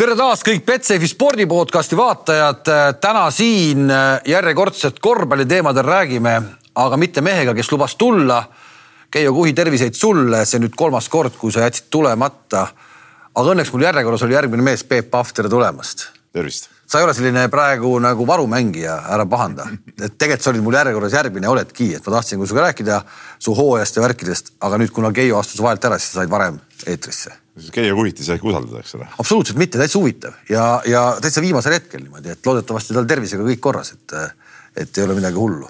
tere taas kõik Betsafe spordi podcasti vaatajad. täna siin järjekordselt korvpalliteemadel räägime, aga mitte mehega, kes lubas tulla. Keijo Kuhi, terviseid sulle, see nüüd kolmas kord, kui sa jätsid tulemata. aga õnneks mul järjekorras oli järgmine mees, Peep Pahv, tere tulemast. tervist. sa ei ole selline praegu nagu varumängija, ära pahanda. et tegelikult sa olid mul järjekorras järgmine, oledki, et ma tahtsin sinuga rääkida su hooajast ja värkidest, aga nüüd, kuna Keijo astus vahelt ära, siis sa said varem eetrisse Keijo Kuhit ei saa ikka usaldada, eks ole. absoluutselt mitte, täitsa huvitav ja, ja täitsa viimasel hetkel niimoodi, et loodetavasti tal tervisega kõik korras, et, et ei ole midagi hullu.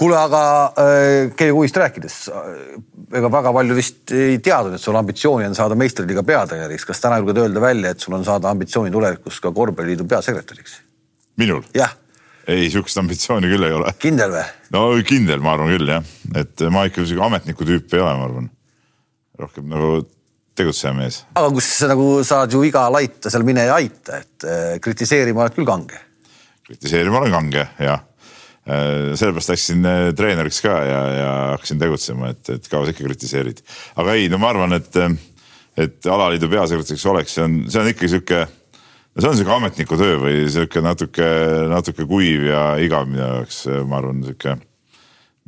kuule, aga äh, Keijo Kuhist rääkides, ega väga palju vist ei teadnud, et sul ambitsiooni on saada meistriliiga peatreeneriks. kas täna julged öelda välja, et sul on saada ambitsiooni tulevikus ka korvpalliliidu peasekretäriks? minul? jah. ei, sihukest ambitsiooni küll ei ole. kindel või? no kindel, ma arvan küll jah, et ma ikka sihuke ametniku tüüp ei ole, ma arvan. rohkem nagu tegutseja mees. aga kus nagu saad ju iga laita seal mine ja aita, et äh, kritiseerima oled küll kange. kritiseerima olen kange, jah. Äh, sellepärast läksin äh, treeneriks ka ja, ja hakkasin tegutsema, et, et kaua sa ikka kritiseerid. aga ei, no ma arvan, et, et alaliidu peasekretäriks oleks, see on, see on ikkagi sihuke no see on sihuke ametniku töö või sihuke natuke, natuke kuiv ja igav minu jaoks, ma arvan, sihuke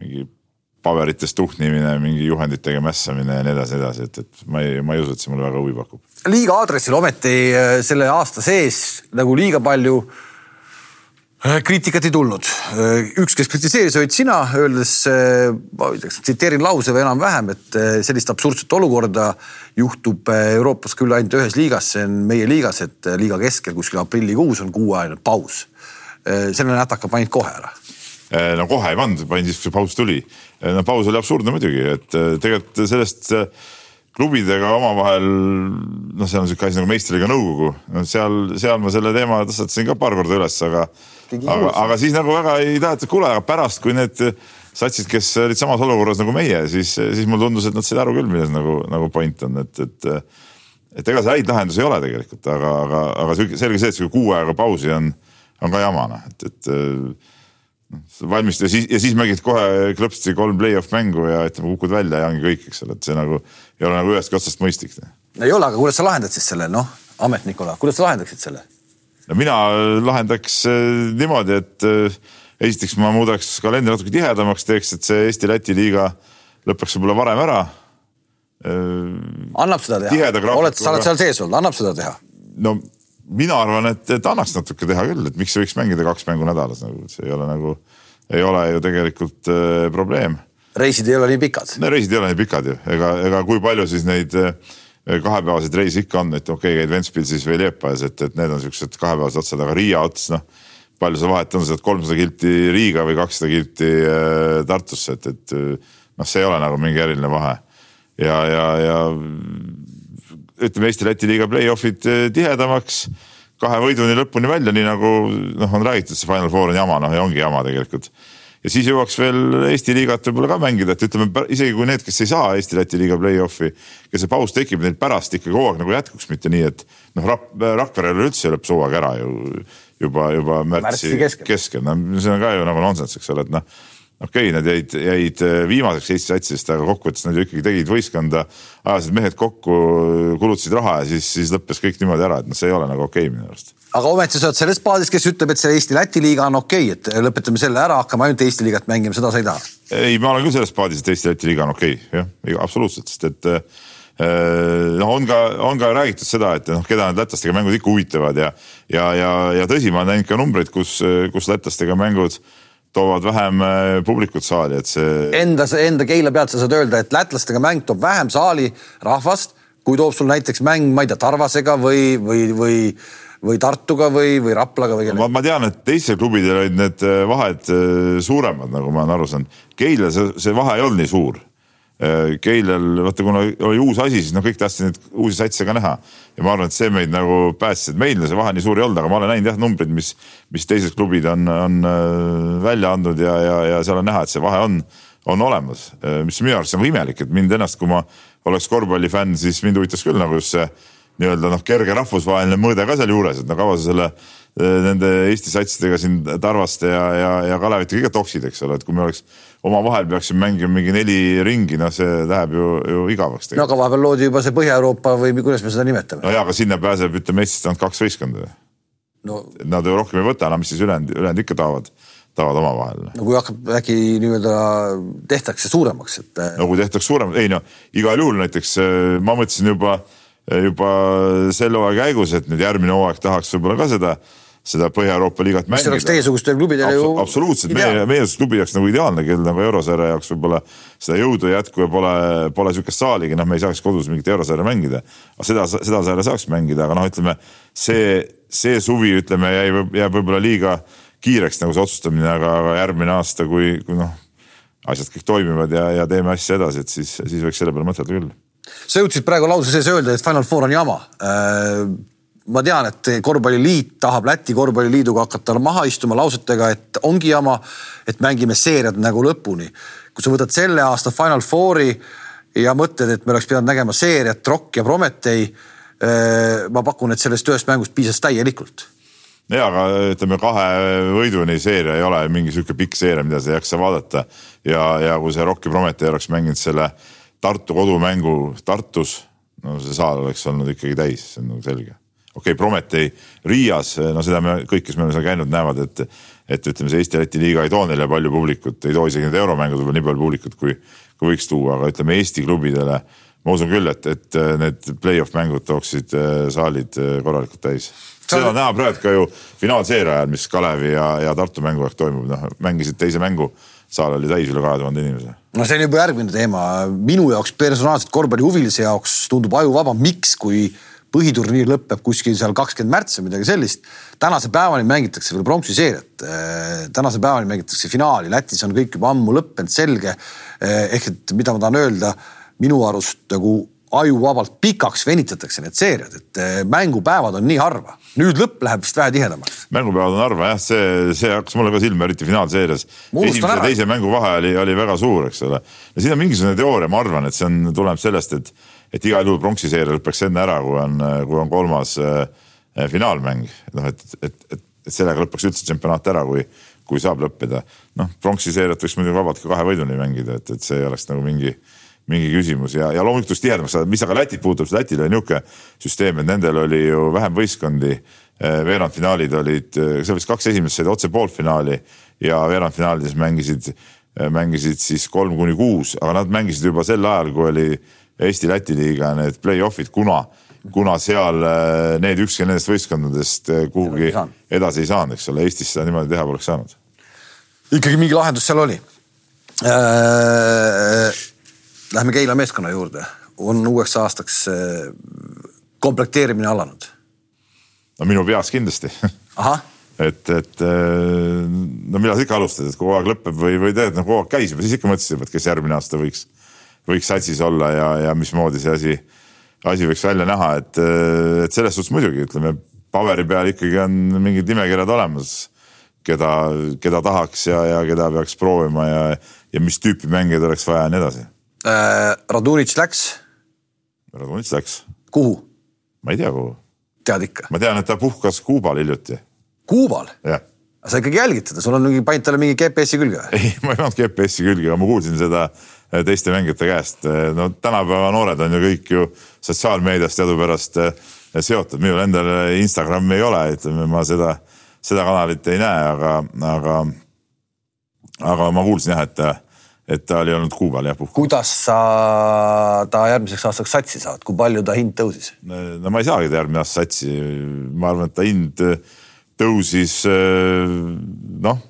mingi paberitest tuhnimine, mingi juhenditega mässamine ja nii edasi, nii edasi, et, et ma ei, ma ei usu, et see mulle väga huvi pakub. liiga aadressil ometi äh, selle aasta sees nagu liiga palju äh, kriitikat ei tulnud. Äh, üks, kes kritiseeris, olid sina, öeldes, ma ütleks, tsiteerin lause või enam-vähem, et sellist absurdset olukorda juhtub Euroopas küll ainult ühes liigas, see on meie liigas, et liiga keskel kuskil aprillikuus on kuuajane paus. selle nätaka panid kohe ära no kohe ei pannud, panin siis, kui see paus tuli no paus oli absurdne muidugi, et äh, tegelikult sellest äh, klubidega omavahel, noh, seal on sihuke asi nagu meistriga nõukogu, no seal, seal ma selle teema tõstatasin ka paar korda üles, aga, aga, aga siis nagu väga ei tahetud, kuule, aga pärast, kui need satsid, kes olid samas olukorras nagu meie, siis, siis mulle tundus, et nad said aru küll, milles nagu, nagu point on, et, et et ega see häid lahendusi ei ole tegelikult, aga, aga, aga selge see, et sihuke kuu aega pausi on, on ka jama noh, et, et valmistu ja siis, ja siis mängid kohe klõpsti kolm play-off mängu ja ütleme, kukud välja ja ongi kõik, eks ole, et see nagu ei ole nagu ühestki otsast mõistlik. ei ole, aga kuidas sa lahendad siis selle, noh, ametnikuna, kuidas sa lahendaksid selle? no mina lahendaks äh, niimoodi, et äh, esiteks ma muudaks kalendri natuke tihedamaks, teeks, et see Eesti-Läti liiga lõpeks võib-olla varem ära. Äh, annab seda teha, oled, sa oled seal sees olnud, annab seda teha? no mina arvan, et, et annaks natuke teha küll, et miks võiks mängida kaks mängu nädalas nagu, see ei ole nagu, ei ole ju tegelikult äh, probleem. reisid ei ole nii pikad? no reisid ei ole nii pikad ju, ega, ega kui palju siis neid äh, kahepäevaseid reise ikka on, et okei okay,, käid Ventspilsis või Liepajas, et, et need on siuksed kahepäevased otsad, aga Riia ots, noh palju see vahet on, sa saad kolmsada kilti Riiga või kakssada kilti äh, Tartusse, et, et noh, see ei ole nagu mingi eriline vahe. ja, ja, ja ütleme Eesti-Läti liiga play-off'id eh, tihedamaks, kahe võiduni lõpuni välja, nii nagu noh, on räägitud, see Final Four on jama, noh ja ongi jama tegelikult. ja siis jõuaks veel Eesti liigat võib-olla ka mängida, et ütleme isegi kui need, kes ei saa Eesti-Läti liiga play-off'i, kes see paus tekib, neil pärast ikkagi kogu aeg nagu jätkuks, mitte nii, et noh, Rakverel üldse lõppes hooaeg ära ju juba, juba märtsi, märtsi keskel, keskel., no see on ka ju nagu nonsense, eks ole, et noh okei okay,, nad jäid, jäid äh, viimaseks Eesti satsist, aga kokkuvõttes nad ju ikkagi tegid võistkonda, ajasid mehed kokku, kulutasid raha ja siis, siis lõppes kõik niimoodi ära, et noh, see ei ole nagu okei okay, minu arust. aga ometi sa oled selles paadis, kes ütleb, et see Eesti-Läti liiga on okei okay,, et lõpetame selle ära, hakkame ainult Eesti liigat mängima, seda sa ei taha? ei, ma olen küll selles paadis, et Eesti-Läti liiga on okei okay,, jah, absoluutselt, sest et äh, noh, on ka, on ka räägitud seda, et noh, keda need lätlastega mängud ikka huvitavad ja, ja, ja, ja tõsi, ma olen näinud ka numbreid, kus, kus lätlastega mängud äh, toovad vähem äh, publikut saali, et see. Enda, enda keila pealt sa saad öelda, et lätlastega mäng toob vähem saali rahvast, kui toob sul näiteks mäng, ma ei tea, Tarvasega või, või, või või Tartuga või, või Raplaga või kellega? ma tean, et teistel klubidel olid need äh, vahed äh, suuremad, nagu ma olen aru saanud. Keila see, see vahe ei olnud nii suur Keilel, vaata kuna oli uus asi, siis noh, kõik tahtsid neid uusi satse ka näha. ja ma arvan, et see meid nagu päästis, et meil see vahe nii suur ei olnud, aga ma olen näinud jah numbreid, mis, mis teised klubid on, on äh, välja andnud ja, ja, ja seal on näha, et see vahe on, on olemas. Äh, mis minu arust on nagu imelik, et mind ennast, kui ma oleks korvpallifänn, siis mind huvitas küll nagu just see nii-öelda noh, kerge rahvusvaheline mõõde ka sealjuures, et no kaua sa selle, nende Eesti satsidega siin Tarvaste ja, ja, ja Kalevitiga ikka toksid, eks ole, et kui me oleks omavahel peaksime mängima mingi neli ringi, noh, see läheb ju, ju igavaks. no aga vahepeal loodi juba see Põhja-Euroopa või kuidas me seda nimetame. no jaa, aga sinna pääseb, ütleme Eestist ainult kaks võistkonda no.. Nad ju rohkem ei võta, no mis siis ülejäänud, ülejäänud ikka tahavad, tahavad omavahel. no kui hakkab äkki nii-öelda tehtakse suuremaks, et. Äh, no kui tehtaks suuremaks, ei no igal juhul näiteks äh, ma mõtlesin juba, juba selle hooaja käigus, et nüüd järgmine hooaeg tahaks võib-olla ka seda seda Põhja-Euroopa liigat mängida. see oleks teiesugustel klubidel ju. absoluutselt, meie, meie klubi jaoks nagu ideaalne, kel nagu eurosarja jaoks võib-olla seda jõudu ei jätku ja pole, pole sihukest saaligi, noh, me ei saaks kodus mingit eurosarja mängida. aga seda, seda sarja saaks mängida, aga noh, ütleme see, see suvi, ütleme, jäi, jääb võib-olla liiga kiireks nagu see otsustamine, aga, aga järgmine aasta, kui, kui noh, asjad kõik toimivad ja, ja teeme asja edasi, et siis, siis võiks selle peale mõtelda küll sa jõudsid praegu lause sees öelda, et Final Four on jama äh, ma tean, et korvpalliliit tahab Läti korvpalliliiduga hakata maha istuma lausetega, et ongi jama, et mängime seeriad nagu lõpuni. kui sa võtad selle aasta Final Fouri ja mõtled, et me oleks pidanud nägema seeriat Rock ja Prometee. Eh, ma pakun, et sellest ühest mängust piisas täielikult ja aga ütleme, kahe võiduni seeria ei ole mingi sihuke pikk seeria, mida sa ei jaksa vaadata ja, ja kui see Rock ja Prometee oleks mänginud selle Tartu kodumängu Tartus, no see saal oleks olnud ikkagi täis, see on nagu selge okei okay,, Prometee Riias, no seda me kõik, kes me oleme seal käinud, näevad, et, et ütleme, see Eesti-Läti liiga ei too neile palju publikut, ei too isegi need euromängud võib-olla nii palju publikut, kui, kui võiks tuua, aga ütleme Eesti klubidele ma usun küll, et, et need play-off mängud tooksid äh, saalid korralikult täis. seda on näha praegu ka ju finaalseeria ajal, mis Kalevi ja, ja Tartu mängu aeg toimub, noh mängisid teise mängu, saal oli täis üle kahe tuhande inimese. no see on juba järgmine teema, minu jaoks personaalselt korvpallihuvilise jaoks tundub ajuvaba, miks, kui põhiturniir lõpeb kuskil seal kakskümmend märts või midagi sellist. tänase päevani mängitakse veel pronksi seeriat. Äh, tänase päevani mängitakse finaali, Lätis on kõik juba ammu lõppenud, selge. Äh, ehk et mida ma tahan öelda, minu arust nagu ajuvabalt pikaks venitatakse need seeriad, et äh, mängupäevad on nii harva. nüüd lõpp läheb vist vähe tihedamaks. mängupäevad on harva jah, see, see hakkas mulle ka silma, eriti finaalseerias. esimese ja teise mängu vahe oli, oli väga suur, eks ole. ja siin on mingisugune teooria, ma arvan, et see on, tuleb sellest, et et igal juhul pronksiseeria lõpeks enne ära, kui on, kui on kolmas äh, finaalmäng. noh, et, et, et, et sellega lõpeks üldse tsempionaat ära, kui, kui saab lõppeda. noh, pronksiseeriat võiks muidugi vabalt ka kahe võiduni mängida, et, et see ei oleks nagu mingi, mingi küsimus ja, ja loomulikult tihedamaks saada, mis aga Lätit puudutab, siis Lätil oli niisugune süsteem, et nendel oli ju vähem võistkondi. Äh, veerandfinaalid olid, äh, seal vist kaks esimest said otse poolfinaali ja veerandfinaalides mängisid, mängisid siis kolm kuni kuus, aga nad mängisid juba sel ajal, kui oli Eesti-Läti liiga need play-off'id, kuna, kuna seal äh, need ükski nendest võistkondadest äh, kuhugi edasi ei saanud, eks ole, Eestis seda niimoodi teha poleks saanud. ikkagi mingi lahendus seal oli äh,. Lähme Keila meeskonna juurde, on uueks aastaks komplekteerimine alanud? no minu peas kindlasti et, et no millal sa ikka alustad, et kui hooaeg lõpeb või, või tead, noh hooaeg käis juba, siis ikka mõtlesid, et kes järgmine aasta võiks võiks satsis olla ja, ja mismoodi see asi, asi võiks välja näha, et, et selles suhtes muidugi ütleme, paberi peal ikkagi on mingid nimekirjad olemas, keda, keda tahaks ja, ja keda peaks proovima ja, ja mis tüüpi mängijaid oleks vaja ja nii edasi äh,. Radunitš läks. Radunitš läks. kuhu? ma ei tea, kuhu. tead ikka? ma tean, et ta puhkas Kuubal hiljuti. Kuubal? jah sa ikkagi jälgid teda, sul on mingi, panid talle mingi GPS-i külge või? ei, ma ei pannud GPS-i külge, aga ma kuulsin seda Äh, teiste mängijate käest. Äh, no tänapäeva noored on ju kõik ju sotsiaalmeedias teadupärast äh, seotud, minul endal Instagrami ei ole, ütleme, ma seda, seda kanalit ei näe, aga, aga, aga ma kuulsin jah, et et ta oli olnud Kuubal jah puhkul. kuidas sa ta järgmiseks aastaks satsi saad, kui palju ta hind tõusis? no ma ei saagi ta järgmine aasta satsi, ma arvan, et ta hind tõusis noh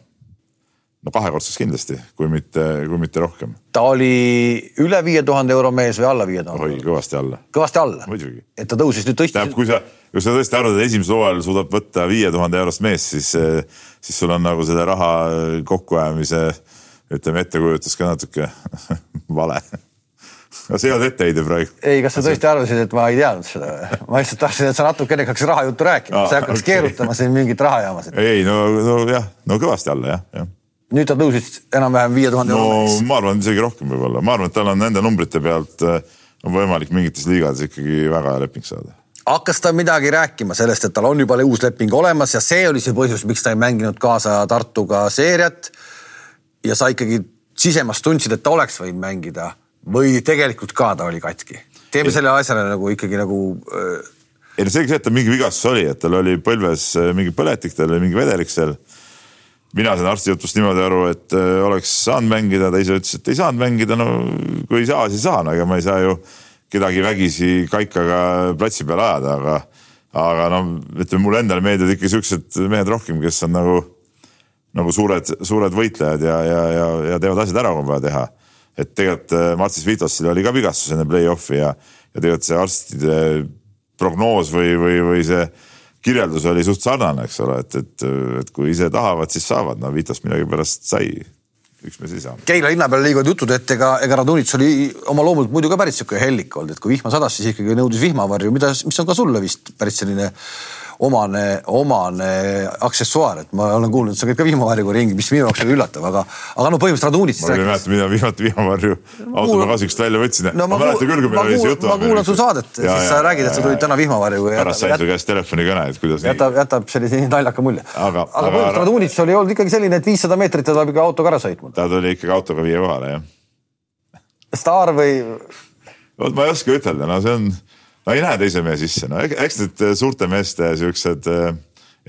no kahekordseks kindlasti, kui mitte, kui mitte rohkem. ta oli üle viie tuhande euro mees või alla viie tuhande? oi, kõvasti alla. kõvasti alla? et ta tõusis nüüd tõesti. tähendab, kui sa, kui sa tõesti arvad, et esimesel hooajal suudab võtta viie tuhande eurost meest, siis, siis sul on nagu selle raha kokkuajamise ütleme, ettekujutus ka natuke vale no see ei olnud etteheide praegu. ei, kas sa tõesti arvasid, et ma ei teadnud seda? ma lihtsalt tahtsin, et sa natukene hakkaks rahajuttu rääkima, sa ei hakkaks okay. keerutama siin mingit rahajaamasid. ei no, no jah, no kõvasti alla jah, jah nüüd ta tõusis enam-vähem viie tuhande euro no, ma arvan, isegi rohkem võib-olla, ma arvan, et tal on nende numbrite pealt on võimalik mingites liigades ikkagi väga hea leping saada. hakkas ta midagi rääkima sellest, et tal on juba uus leping olemas ja see oli see põhjus, miks ta ei mänginud kaasa Tartuga seeriat. ja sa ikkagi sisemas tundsid, et ta oleks võinud mängida või tegelikult ka ta oli katki. teeme selle asjale nagu ikkagi nagu äh, ei no selge see, et tal mingi vigastus oli, et tal oli põlves äh, mingi põletik, tal oli mingi vedelik seal. Mina sain arsti jutust niimoodi aru, et äh, oleks saanud mängida, ta ise ütles, et ei saanud mängida, no kui ei saa, siis ei saa, no ega ma ei saa ju kedagi vägisi kaikaga platsi peale ajada, aga, aga no ütleme, mulle endale meeldivad ikka siuksed mehed rohkem, kes on nagu, nagu suured, suured võitlejad ja, ja, ja, ja teevad asjad ära, kui on vaja teha. et tegelikult äh, Martis Vitossil oli ka vigastus enne play-off'i ja, ja tegelikult see arstide prognoos või, või, või see kirjeldus oli suht sarnane, eks ole, et, et, et kui ise tahavad, siis saavad, no Vitos millegipärast sai üks mees ei saanud. Keila linna peal liiguvad jutud, et ega, ega Radunits oli oma loomult muidu ka päris sihuke hellik olnud, et kui vihma sadas, siis ikkagi nõudis vihmavarju, mida, mis on ka sulle vist päris selline omane, omane aksessuaar, et ma olen kuulnud, sa käid ka vihmavarjuga ringi, mis minu jaoks oli üllatav, aga, aga no põhimõtteliselt Radunits. ma ei mäleta, mida viimati vihmavarju auto kasuks välja võtsin no,. ma mäletan küll, kui meil oli see jutu. ma kuulan su saadet, siis sa räägid, et sa tulid täna vihmavarjuga. pärast sain su käest telefonikõne, et kuidas. jätab, jätab sellise naljaka mulje. aga, aga põhimõtteliselt Radunits oli olnud ikkagi selline, et viissada meetrit ta peab ikka autoga ära sõitma. ta tuli ikkagi autoga viie kohale, jah. staar või? vot ma ei oska ütelda, no see on no ei näe teise mehe sisse, no eks need äh, suurte meeste siuksed äh,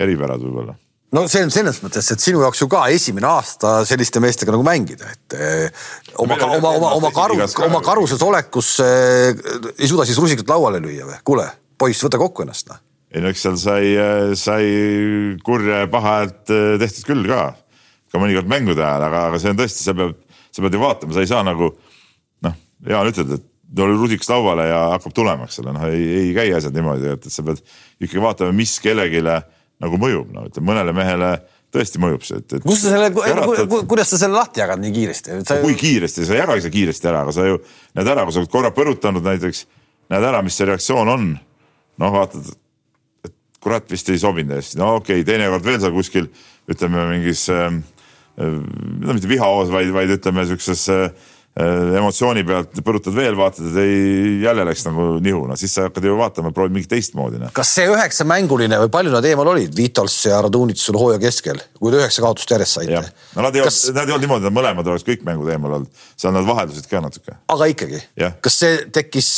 eripärad võib-olla no see on selles mõttes, et sinu jaoks ju ka esimene aasta selliste meestega nagu mängida, et äh, oma, oma, oma, oma karu, oma karuses olekus äh, ei suuda siis rusikat lauale lüüa või? kuule, poiss, võta kokku ennast noh. ei no eks seal sai, sai kurja ja paha häält tehtud küll ka, ka mõnikord mängude ajal, aga, aga see on tõesti, sa pead, sa pead ju vaatama, sa ei saa nagu noh, Jaan ütled, et tuli rusiks lauale ja hakkab tulema, eks ole, noh ei, ei käi asjad niimoodi, et, et sa pead ikkagi vaatama, mis kellelegi nagu mõjub, no ütleme mõnele mehele tõesti mõjub see, et, et. kus sa selle äratad..., kuidas sa selle lahti jagad nii kiiresti sa...? kui kiiresti, sa ei jagagi seda kiiresti ära, aga sa ju näed ära, kui sa oled korra põrutanud näiteks, näed ära, mis see reaktsioon on. noh, vaatad, et kurat vist ei sobinud hästi, no okei okay,, teinekord veel seal kuskil ütleme mingis äh,, no mitte vihahoos, vaid, vaid ütleme siukses äh, Äh, emotsiooni pealt põrutad veel, vaatad, et ei, jälle läks nagu nihu, no siis sa hakkad ju vaatama, proovid mingit teistmoodi. Noh. kas see üheksamänguline või palju nad eemal olid, Vitols ja Radunits sul hooaja keskel, kui te üheksa kaotust järjest saite? no nad ei kas... olnud, nad ei olnud niimoodi, nad mõlemad oleks kõik mängud eemal olnud, seal nad vaheldusid ka natuke. aga ikkagi, kas see tekkis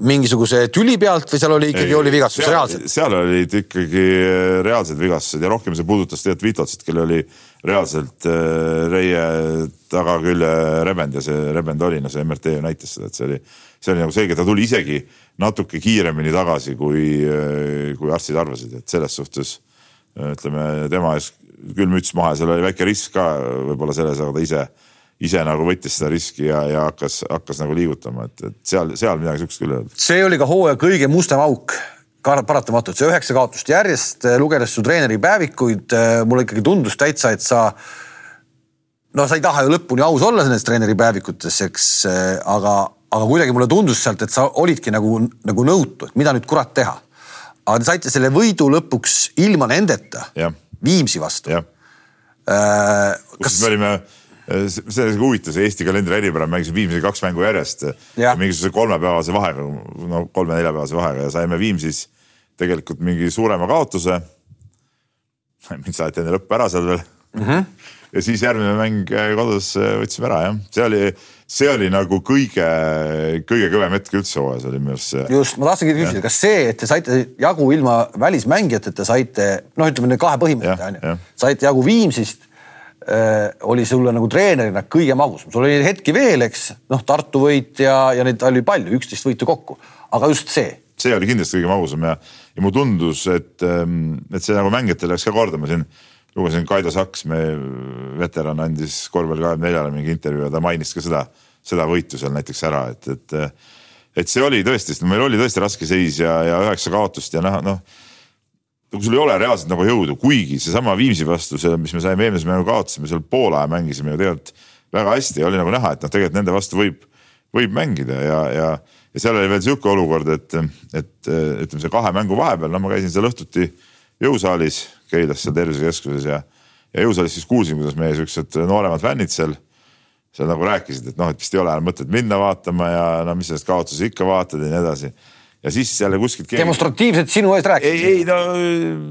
mingisuguse tüli pealt või seal oli ikkagi, oli vigastus reaalselt? seal olid ikkagi reaalsed vigastused ja rohkem see puudutas tegelikult Vitolsit, kellel oli reaalselt äh, Reie tagakülje rebend ja see rebend oli, no see MRT ju näitas seda, et see oli, see oli nagu selge, ta tuli isegi natuke kiiremini tagasi, kui, äh, kui arstid arvasid, et selles suhtes äh, ütleme tema ees küll müts maha seal oli väike risk ka võib-olla selles, aga ta ise, ise nagu võttis seda riski ja, ja hakkas, hakkas nagu liigutama, et, et seal, seal midagi sihukest küll ei olnud. see oli ka hooaja kõige mustem auk paratamatult, see üheksa kaotust järjest, eh, lugedes su treeneri päevikuid, eh, mulle ikkagi tundus täitsa, et sa no sa ei taha ju lõpuni aus olla nendes treeneri päevikutes, eks, eh, aga, aga kuidagi mulle tundus sealt, et sa olidki nagu, nagu nõutu, et mida nüüd kurat teha. aga te saite selle võidu lõpuks ilma nendeta Viimsi vastu. kas me olime see on huvitav, see Eesti kalendri eripära, mängisime Viimsi kaks mängu järjest. Mingisuguse kolmepäevase vahega, no kolme-neljapäevase vahega ja saime Viimsis tegelikult mingi suurema kaotuse. mind saati enne lõppu ära seal veel mm. -hmm. ja siis järgmine mäng äh, kodus äh, võtsime ära jah, see oli, see oli nagu kõige, kõige kõvem hetk üldse hooajas oli minu arust see. just, ma tahtsingi küsida, kas see, et te saite jagu ilma välismängijateta, saite noh, ütleme need kahe põhimõtte on ju, saite jagu Viimsist Äh, oli sulle nagu treenerina kõige magusam, sul oli hetki veel, eks noh, Tartu võit ja, ja neid oli palju, üksteist võitu kokku, aga just see. see oli kindlasti kõige magusam ja, ja mulle tundus, et, ähm, et see nagu mängijatele läks ka korda, ma siin lugesin Kaido Saks, meie veteran andis korvpalli kahekümne neljale mingi intervjuu ja ta mainis ka seda, seda võitu seal näiteks ära, et, et, et see oli tõesti, sest meil oli tõesti raske seis ja, ja üheksa kaotust ja noh, noh nagu sul ei ole reaalselt nagu jõudu, kuigi seesama Viimsi vastu, see, mis me saime eelmise mängu kaotasime, seal poole aja mängisime ju tegelikult väga hästi. Ja oli nagu näha, et noh, tegelikult nende vastu võib, võib mängida ja, ja, ja seal oli veel sihuke olukord, et, et ütleme, see kahe mängu vahepeal, no ma käisin seal õhtuti jõusaalis Keilas seal tervisekeskuses ja, ja jõusaalis siis kuulsin, kuidas meie siuksed nooremad fännid seal, seal nagu rääkisid, et noh, et vist ei ole enam mõtet minna vaatama ja no mis sellest kaotusi ikka vaatad ja nii edasi ja siis jälle kuskilt keegi.... demonstratiivselt sinu ees rääkisid? ei, ei no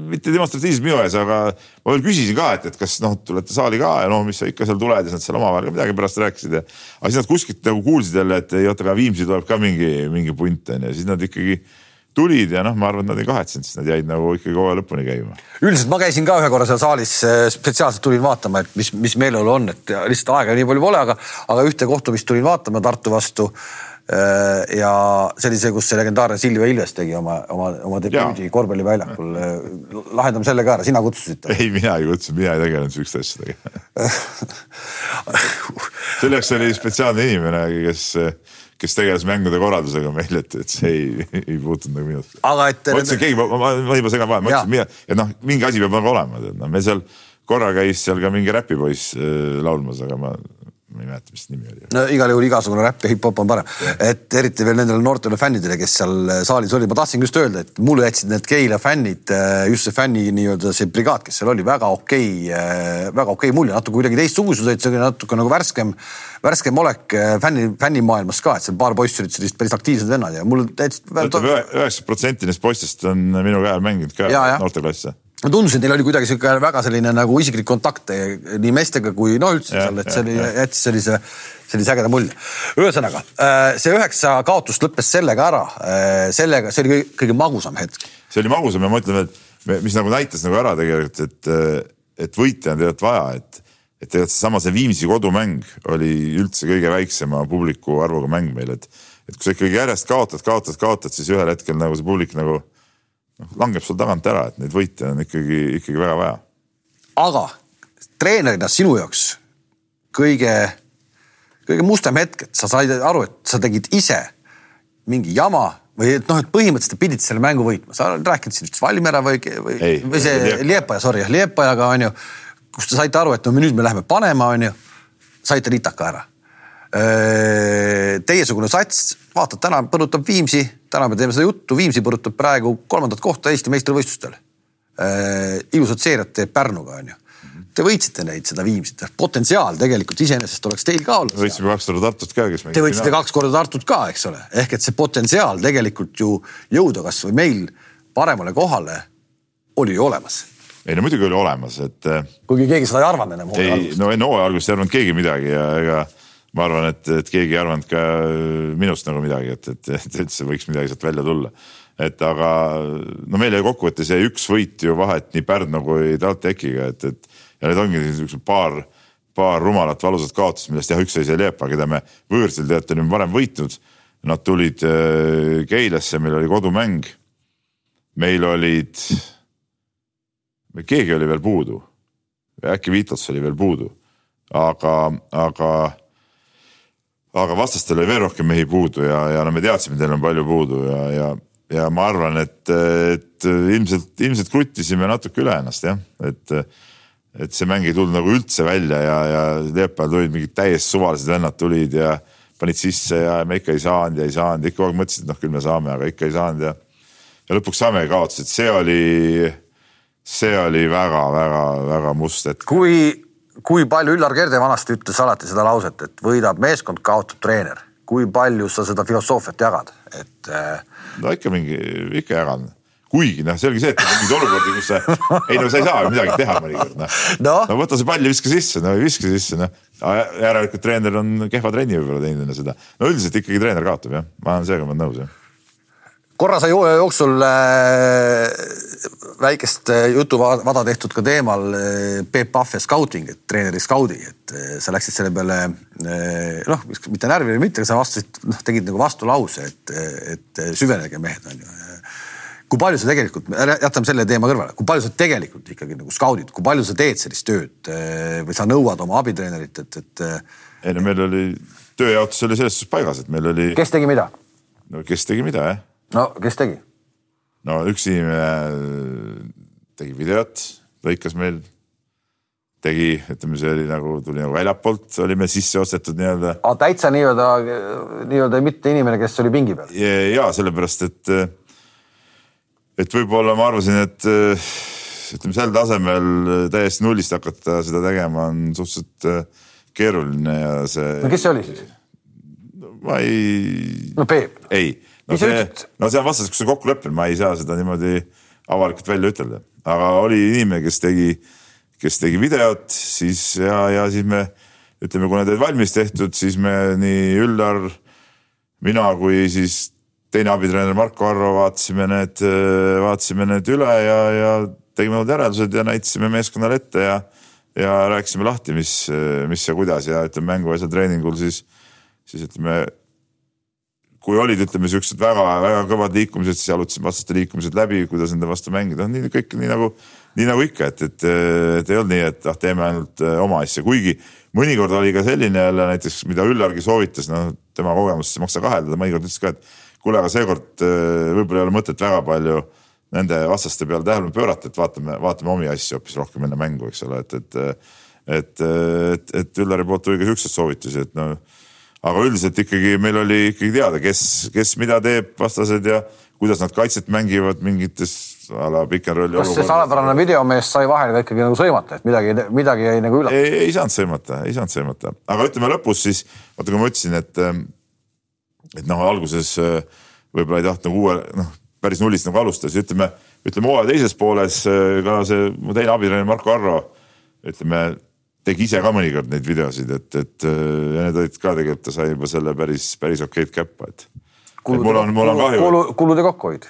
mitte demonstratiivselt minu ees, aga ma veel küsisin ka, et, et kas noh, tulete saali ka ja noh, mis sa ikka seal tuled ja siis nad seal omavahel ka midagi pärast rääkisid ja. aga siis nad kuskilt nagu kuulsid jälle, et ei oota, aga Viimsi tuleb ka mingi, mingi punt on ju, siis nad ikkagi tulid ja noh, ma arvan, et nad ei kahetsenud, sest nad jäid nagu ikkagi hooaja lõpuni käima. üldiselt ma käisin ka ühe korra seal saalis, äh, spetsiaalselt tulin vaatama, et mis, mis meeleolu on, et lihtsalt aega nii palju pole, aga, aga ühte kohtumist tulin vaatama Tartu vastu. Äh, ja see oli see, kus see legendaarne Silvia Ilves tegi oma, oma, oma debüüdi korvpalliväljakul. Äh, lahendame selle ka ära, sina kutsusid ta? ei, mina ei kutsunud, mina ei tegelenud sihukeste asjadega selleks oli spetsiaalne inimene, kes kes tegeles mängude korraldusega meil, et, et see ei, ei puutunud nagu minusse. aga et. ma ütlesin, keegi, ma, ma, juba segan vahele, ma ütlesin, et noh, mingi asi peab nagu olema, tead noh, me seal korra käis seal ka mingi räpipoiss äh, laulmas, aga ma ma ei mäleta, mis nimi oli. no igal juhul igasugune räpp ja hip-hop on parem, et eriti veel nendele noortele fännidele, kes seal äh, saalis olid, ma tahtsin just öelda, et mulle jätsid need Keila fännid, äh, just see fänni nii-öelda see brigaad, kes seal oli, väga okei okay,, väga okei okay mulje, natuke kuidagi teistsugused olid, see oli natuke nagu värskem, värskem olek fänni, fännimaailmas ka, et seal paar poissi olid sellised päris aktiivsed vennad ja mul täitsa. üheksakümmend protsenti neist poistest on minu käel mänginud ka noorteklasse ma tundusin, teil oli kuidagi sihuke väga selline nagu isiklik kontakt nii meestega kui no üldse ja, seal, et see oli, jättis sellise, sellise ägeda mulje. ühesõnaga äh, see üheksa kaotust lõppes sellega ära, äh, sellega, see oli kõige, kõige magusam hetk. see oli magusam ja ma ütlen, et mis nagu näitas nagu ära tegelikult, et, et võita on tegelikult vaja, et, et tegelikult seesama see Viimsi kodumäng oli üldse kõige väiksema publiku arvuga mäng meil, et, et kui sa ikkagi järjest kaotad, kaotad, kaotad, siis ühel hetkel nagu see publik nagu noh, langeb sul tagant ära, et neid võite on ikkagi, ikkagi väga vaja. aga treenerina sinu jaoks kõige, kõige mustem hetk, et sa said aru, et sa tegid ise mingi jama või et noh, et põhimõtteliselt pidid selle mängu võitma, sa oled rääkinud siin vist Valmiera või, või, või see Liepaja, sorry, Liepajaga on ju, kus te saite aru, et no nüüd me läheme panema, on ju, saite ritaka ära. Teiesugune sats, vaatad täna põrutab Viimsi, täna me teeme seda juttu, Viimsi põrutab praegu kolmandat kohta Eesti meistrivõistlustel. ilusat seeriat teeb Pärnuga, onju. Te võitsite neid, seda Viimsit, potentsiaal tegelikult iseenesest oleks teil ka olnud. võitsime kaks korda Tartut ka, kes. Te võitsite kaks korda Tartut ka, eks ole, ehk et see potentsiaal tegelikult ju jõuda kasvõi meil paremale kohale oli ju olemas ei no muidugi oli olemas, et. kuigi keegi seda ei arvanud ennem. ei, no enne hooaja algust ei arvanud keegi midagi ja ega ma arvan, et, et keegi ei arvanud ka minust nagu midagi, et, et, et üldse võiks midagi sealt välja tulla. et aga no meil jäi kokkuvõttes jäi üks võit ju vahet nii Pärnu kui TalTechiga, et, et ja need ongi niisugused paar, paar rumalat valusat kaotust, millest jah, üks oli see Leepa, keda me võõrsil teate olime varem võitnud. Nad tulid äh, Keilasse, meil oli kodumäng. meil olid, keegi oli veel puudu. äkki Viitots oli veel puudu, aga, aga aga vastastel oli veel rohkem mehi puudu ja, ja no me teadsime, et neil on palju puudu ja, ja, ja ma arvan, et, et ilmselt, ilmselt kruttisime natuke üle ennast jah, et, et see mäng ei tulnud nagu üldse välja ja, ja Leepaal tulid mingid täiesti suvalised vennad tulid ja panid sisse ja me ikka ei saanud ja ei saanud, ikka kogu aeg mõtlesid, et noh, küll me saame, aga ikka ei saanud ja, ja lõpuks saame ja kaotasid, see oli, see oli väga-väga-väga must hetk. kui kui palju Üllar Kerde vanasti ütles alati seda lauset, et võidab meeskond, kaotab treener. kui palju sa seda filosoofiat jagad, et? Äh, no ikka mingi, ikka jagan kuigi noh, selge see, et mingeid olukordi, kus sa, ei no sa ei saa ju midagi teha mõnikord noh no. no võta see pall ja viska sisse, no viska sisse noh. järelikult treener on kehva trenni võib-olla teinud enne seda. no üldiselt ikkagi treener kaotab jah, ma olen seega nõus jah korra sai hooaja jooksul äh, väikest äh, jutuvada tehtud ka teemal äh, Peep Pahv ja scouting, et treeneri skaudi, et sa läksid selle peale noh, mitte närvi või mitte, aga sa vastasid, noh, tegid nagu vastulause, et, et süvenege mehed on ju. kui palju sa tegelikult, jätame selle teema kõrvale, kui palju sa tegelikult ikkagi nagu skaudid, kui palju sa teed sellist tööd või sa nõuad oma abitreenerit, et, et. ei no meil oli tööjaotus oli selles suhtes paigas, et meil oli. kes tegi mida? no kes tegi mida jah no kes tegi? no üks inimene äh, tegi videot, lõikas meil, tegi, ütleme, see oli nagu, tuli nagu väljapoolt, olime sisse ostetud nii-öelda. täitsa nii-öelda, nii-öelda mitte inimene, kes oli pingi peal? ja sellepärast, et, et võib-olla ma arvasin, et ütleme sel tasemel täiesti nullist hakata seda tegema on suhteliselt äh, keeruline ja see. no kes see oli siis? ma ei. no Peep. ei no Mis sa see ütled?, no see on vastastikuse kokkuleppel, ma ei saa seda niimoodi avalikult välja ütelda, aga oli inimene, kes tegi, kes tegi videot, siis ja, ja siis me ütleme, kui need olid valmis tehtud, siis me nii Üllar, mina kui siis teine abitreener Marko Arro vaatasime need, vaatasime need üle ja, ja tegime need järeldused ja näitasime meeskonnale ette ja, ja rääkisime lahti, mis, mis ja kuidas ja ütleme mänguasja treeningul siis, siis ütleme kui olid, ütleme siuksed väga-väga kõvad liikumised, siis jalutasime vastaste liikumised läbi, kuidas nende vastu mängida, nii kõik nii nagu, nii nagu ikka, et, et, et ei olnud nii, et ah, teeme ainult äh, oma asja, kuigi mõnikord oli ka selline jälle näiteks, mida Üllargi soovitas, noh tema kogemust ei maksa kahelda, mõnikord ütles ka, et kuule, aga seekord äh, võib-olla ei ole mõtet väga palju nende vastaste peale tähelepanu pöörata, et vaatame, vaatame omi asju hoopis rohkem enne mängu, eks ole, et, et et, et, et Üllari poolt tuli ka siukseid soovitusi, et no aga üldiselt ikkagi meil oli ikkagi teada, kes, kes mida teeb, vastased ja kuidas nad kaitset mängivad mingites a la pick and roll'i kas see salapärane videomees sai vahel ka ikkagi nagu sõimata, et midagi, midagi jäi nagu üle? ei, ei saanud sõimata, ei saanud sõimata, aga ütleme lõpus siis vaata, kui ma ütlesin, et, et noh, alguses äh, võib-olla ei tahtnud nagu uue noh, päris nullist nagu alustada, siis ütleme, ütleme hooaja teises pooles äh, ka see mu teine abitreener Marko Arro ütleme tegi ise ka mõnikord neid videosid, et, et äh, ja need olid ka tegelikult, ta sai juba selle päris, päris okeid käppa, et. mul on, mul on kahju kulu, kulude kokkuhoid.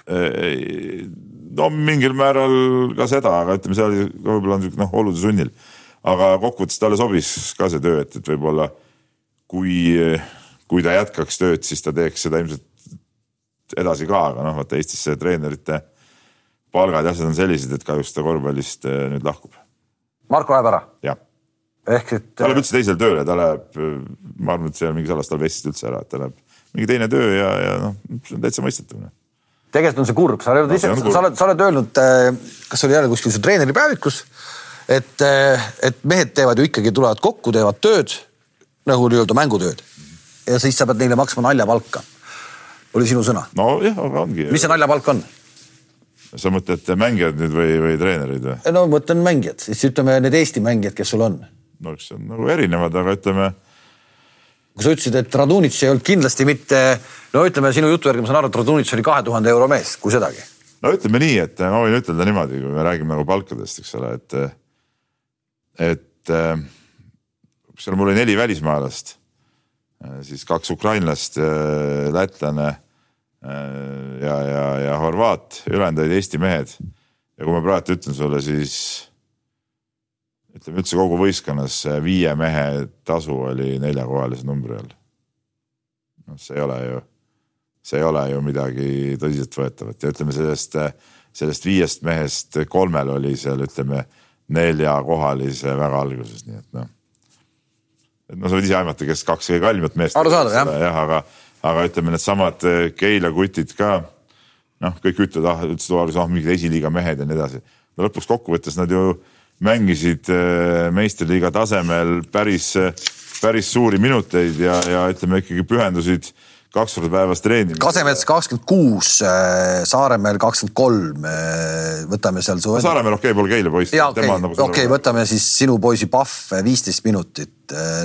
no mingil määral ka seda, aga ütleme, see oli võib-olla noh, olude sunnil. aga kokkuvõttes talle sobis ka see töö, et, et võib-olla kui, kui ta jätkaks tööd, siis ta teeks seda ilmselt edasi ka, aga noh, vaata Eestis see treenerite palgad ja asjad on sellised, et kahjuks ta korvpallist eh, nüüd lahkub, Marko läheb ära, jah. Ehk et ta läheb üldse teisele tööle, ta läheb, ma arvan, et see on mingi salas tal vestist üldse ära, et ta läheb mingi teine töö ja, ja noh, see on täitsa mõistetav noh. tegelikult on see kurb, sa oled No see sa oled, sa oled öelnud, kas oli jälle kuskil su treeneripäevikus, et, et mehed teevad ju ikkagi, tulevad kokku, teevad tööd nagu nii-öelda mängutööd ja siis sa pead neile maksma naljapalka. oli sinu sõna. nojah, aga ongi. mis see naljapalk on? sa mõtled mängijad nüüd või, või treenerid või? no ma mõtlen mängijad, siis ütleme need Eesti mängijad, kes sul on. No eks see on nagu erinevad, aga ütleme kui sa ütlesid, et Radunitš ei olnud kindlasti mitte, no ütleme sinu jutu järgi ma saan aru, et Radunitš oli kahe tuhande euro mees, kui sedagi. no ütleme nii, et ma võin ütelda niimoodi, kui me räägime nagu palkadest, eks ole, et, et äh, seal mul oli neli välismaalast, siis kaks ukrainlast, lätlane äh, ja, ja, ja horvaat, ülejäänud olid Eesti mehed. ja kui ma praegu ütlen sulle, siis ütleme üldse kogu võistkonnas viie mehe tasu oli neljakohalise numbri all. noh, see ei ole ju see ei ole ju midagi tõsiseltvõetavat ja ütleme sellest, sellest viiest mehest kolmel oli seal, ütleme neljakohalise väga alguses, nii et noh. et no sa võid ise aimata, kes kaks kõige kallimat meest. Arusaadav, jah. jah, aga, aga ütleme, needsamad eh, Keila kutid ka noh, kõik ütlevad, ah, ütlesid ah mingid esiliiga mehed ja nii edasi. no lõpuks kokkuvõttes nad ju mängisid eh, meistriliiga tasemel päris, päris suuri minuteid ja, ja ütleme ikkagi pühendusid kaks korda päevas treenimisele. Kasemets kakskümmend kuus, Saaremäel kakskümmend kolm, võtame seal su. Saaremaal okei okay,, pole Keila poiss. okei okei okay,, võtame siis sinu poisi Pahv viisteist minutit.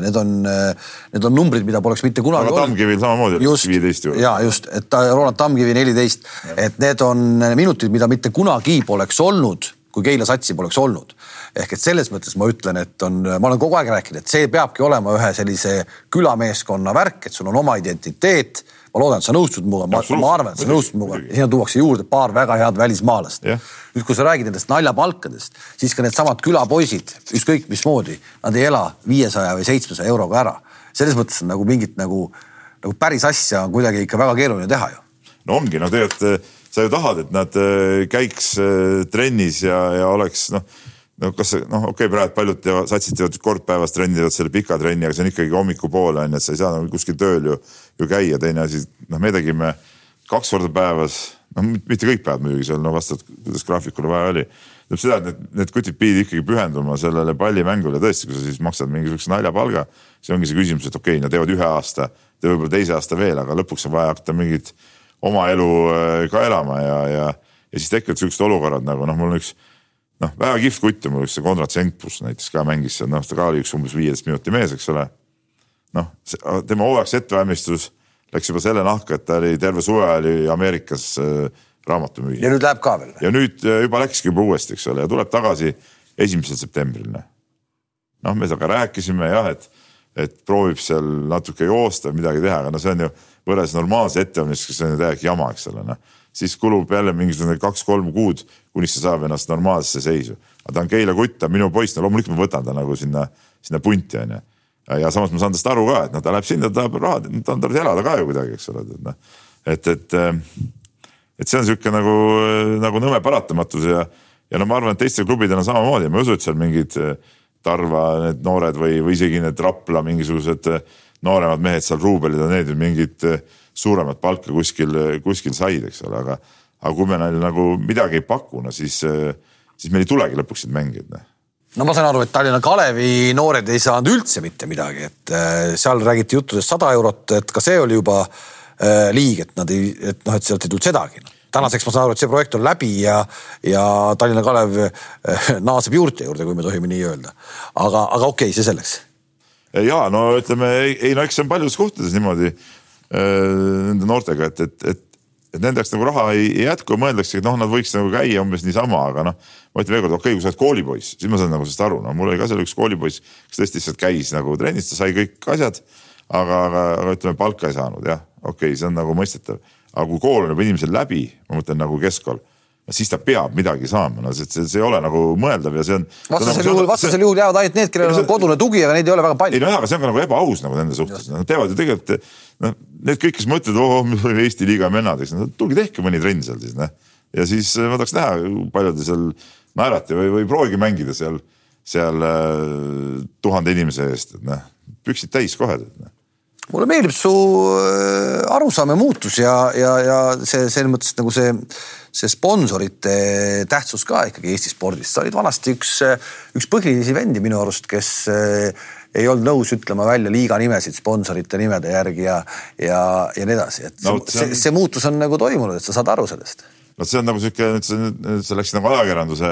Need on, need on numbrid, mida poleks mitte kunagi aga Tammkivil samamoodi just, viieteist ju. ja just, et ta, Roland Tammkivi neliteist, et need on minutid, mida mitte kunagi poleks olnud, kui Keila satsi poleks olnud. Ehk et selles mõttes ma ütlen, et on, ma olen kogu aeg rääkinud, et see peabki olema ühe sellise külameeskonna värk, et sul on oma identiteet. ma loodan, et sa nõustud minuga, ma, ma arvan, et sa nõustud minuga ja sinna tuuakse juurde paar väga head välismaalast Jah. nüüd, kui sa räägid nendest naljapalkadest, siis ka needsamad külapoisid, ükskõik mismoodi, nad ei ela viiesaja või seitsmesaja euroga ära. selles mõttes on nagu mingit nagu, nagu päris asja on kuidagi ikka väga keeruline teha ju. no ongi, no tegelikult eh, sa ju tahad, et nad eh, käiks eh, trennis ja, ja oleks noh, no kas see noh, okei okay,, praegu paljud teevad, satsid teevad kord päevas trenni, teevad selle pika trenni, aga see on ikkagi hommikupoole on ju, et sa ei saa nagu kuskil tööl ju, ju käia. teine asi, noh, me tegime kaks korda päevas, noh, mitte kõik päevad muidugi seal, no vastavalt kuidas graafikule vaja oli. tähendab seda, et need, need kutid pidid ikkagi pühenduma sellele pallimängule, tõesti, kui sa siis maksad mingisuguse naljapalga, siis ongi see küsimus, et okei okay,, nad teevad ühe aasta, teevad võib-olla teise aasta veel, aga lõpuks on vaja hakata mingit oma elu äh, ka elama ja, ja, ja siis tekivad siuksed olukorrad nagu noh, mul on üks noh, väga kihvt kutt on mul üks see Konrad Senkpus näiteks ka mängis seal, noh, ta ka oli üks umbes viieteist minuti mees, eks ole. noh, tema hooajaks ettevalmistus läks juba selle nahka, et ta oli terve suve oli Ameerikas äh, raamatumüüja. ja nüüd läheb ka veel? ja nüüd äh, juba läkski juba uuesti, eks ole, ja tuleb tagasi esimesel septembril. noh, noh me temaga rääkisime jah, et, et proovib seal natuke joosta, midagi teha, aga no see on ju võrreldes normaalse ettevalmistusega, see on ju täielik jama, eks ole, noh. Siis kulub jälle mingisugune kaks-kolm kuud, kuni ta saab ennast normaalsesse seisu. aga ta on Keila kutt, ta on minu poiss, no loomulikult ma võtan ta nagu sinna, sinna punti onju ja samas ma saan tast aru ka, et noh, ta läheb sinna, ta tahab raha, ta on tarvis elada ka ju kuidagi, eks ole, et noh. et, et, et see on sihuke nagu, nagu nõme paratamatus ja, ja no ma arvan, et teistel klubidel on samamoodi, ma ei usu, et seal mingid Tarva need noored või, või isegi need Rapla mingisugused nooremad mehed seal, Ruubelid on need mingit suuremat palka kuskil, kuskil said, eks ole, aga, aga kui me neile nagu midagi ei paku, no siis, siis meil ei tulegi lõpuks neid mängijaid noh no ma saan aru, et Tallinna Kalevi noored ei saanud üldse mitte midagi, et äh, seal räägiti juttudest sada eurot, et ka see oli juba äh, liig, et nad ei, et noh, et sealt ei tulnud sedagi. tänaseks ma saan aru, et see projekt on läbi ja, ja Tallinna Kalev äh, naaseb juurte juurde, kui me tohime nii öelda. aga, aga okei okay,, see selleks. ja no ütleme ei, ei no eks see on paljudes kohtades niimoodi nende noortega, et, et, et et nende jaoks nagu raha ei, ei jätku ja mõeldakse, et noh, nad võiks nagu käia umbes niisama, aga noh. ma ütlen veelkord, okei okay,, kui sa oled koolipoiss, siis ma saan nagu sellest aru, no mul oli ka seal üks koolipoiss, kes tõesti lihtsalt käis nagu trennis, ta sai kõik asjad. aga, aga, aga ütleme, palka ei saanud jah, okei okay,, see on nagu mõistetav. aga kui kool on juba inimesel läbi, ma mõtlen nagu keskkool siis ta peab midagi saama, no see, see, see ei ole nagu mõeldav ja see on. vastasel juhul, vastasel juhul jäävad ainult need, kellel on kodune tugi, aga neid ei ole väga palju. ei no jaa, aga see on ka nagu ebaaus nagu nende suhtes, nad teevad ju tegelikult noh, need kõik, kes mõtlevad, oh, mis oli Eesti liiga vennad, eks no tulge tehke mõni trenn seal siis noh. ja siis äh, ma tahaks näha, palju te seal naerate või, või proovige mängida seal, seal äh, tuhande inimese eest, et noh, püksid täis kohe. No mulle meeldib su äh, arusaam ja muutus ja, ja, ja see selles mõttes nagu see, see sponsorite tähtsus ka ikkagi Eesti spordis. sa olid vanasti üks, üks põhilisi vendi minu arust, kes äh, ei olnud nõus ütlema välja liiga nimesid sponsorite nimede järgi ja, ja, ja nii edasi, et no, see, see, see muutus on nagu toimunud, et sa saad aru sellest. no see on nagu sihuke, nüüd sa läksid nagu ajakirjanduse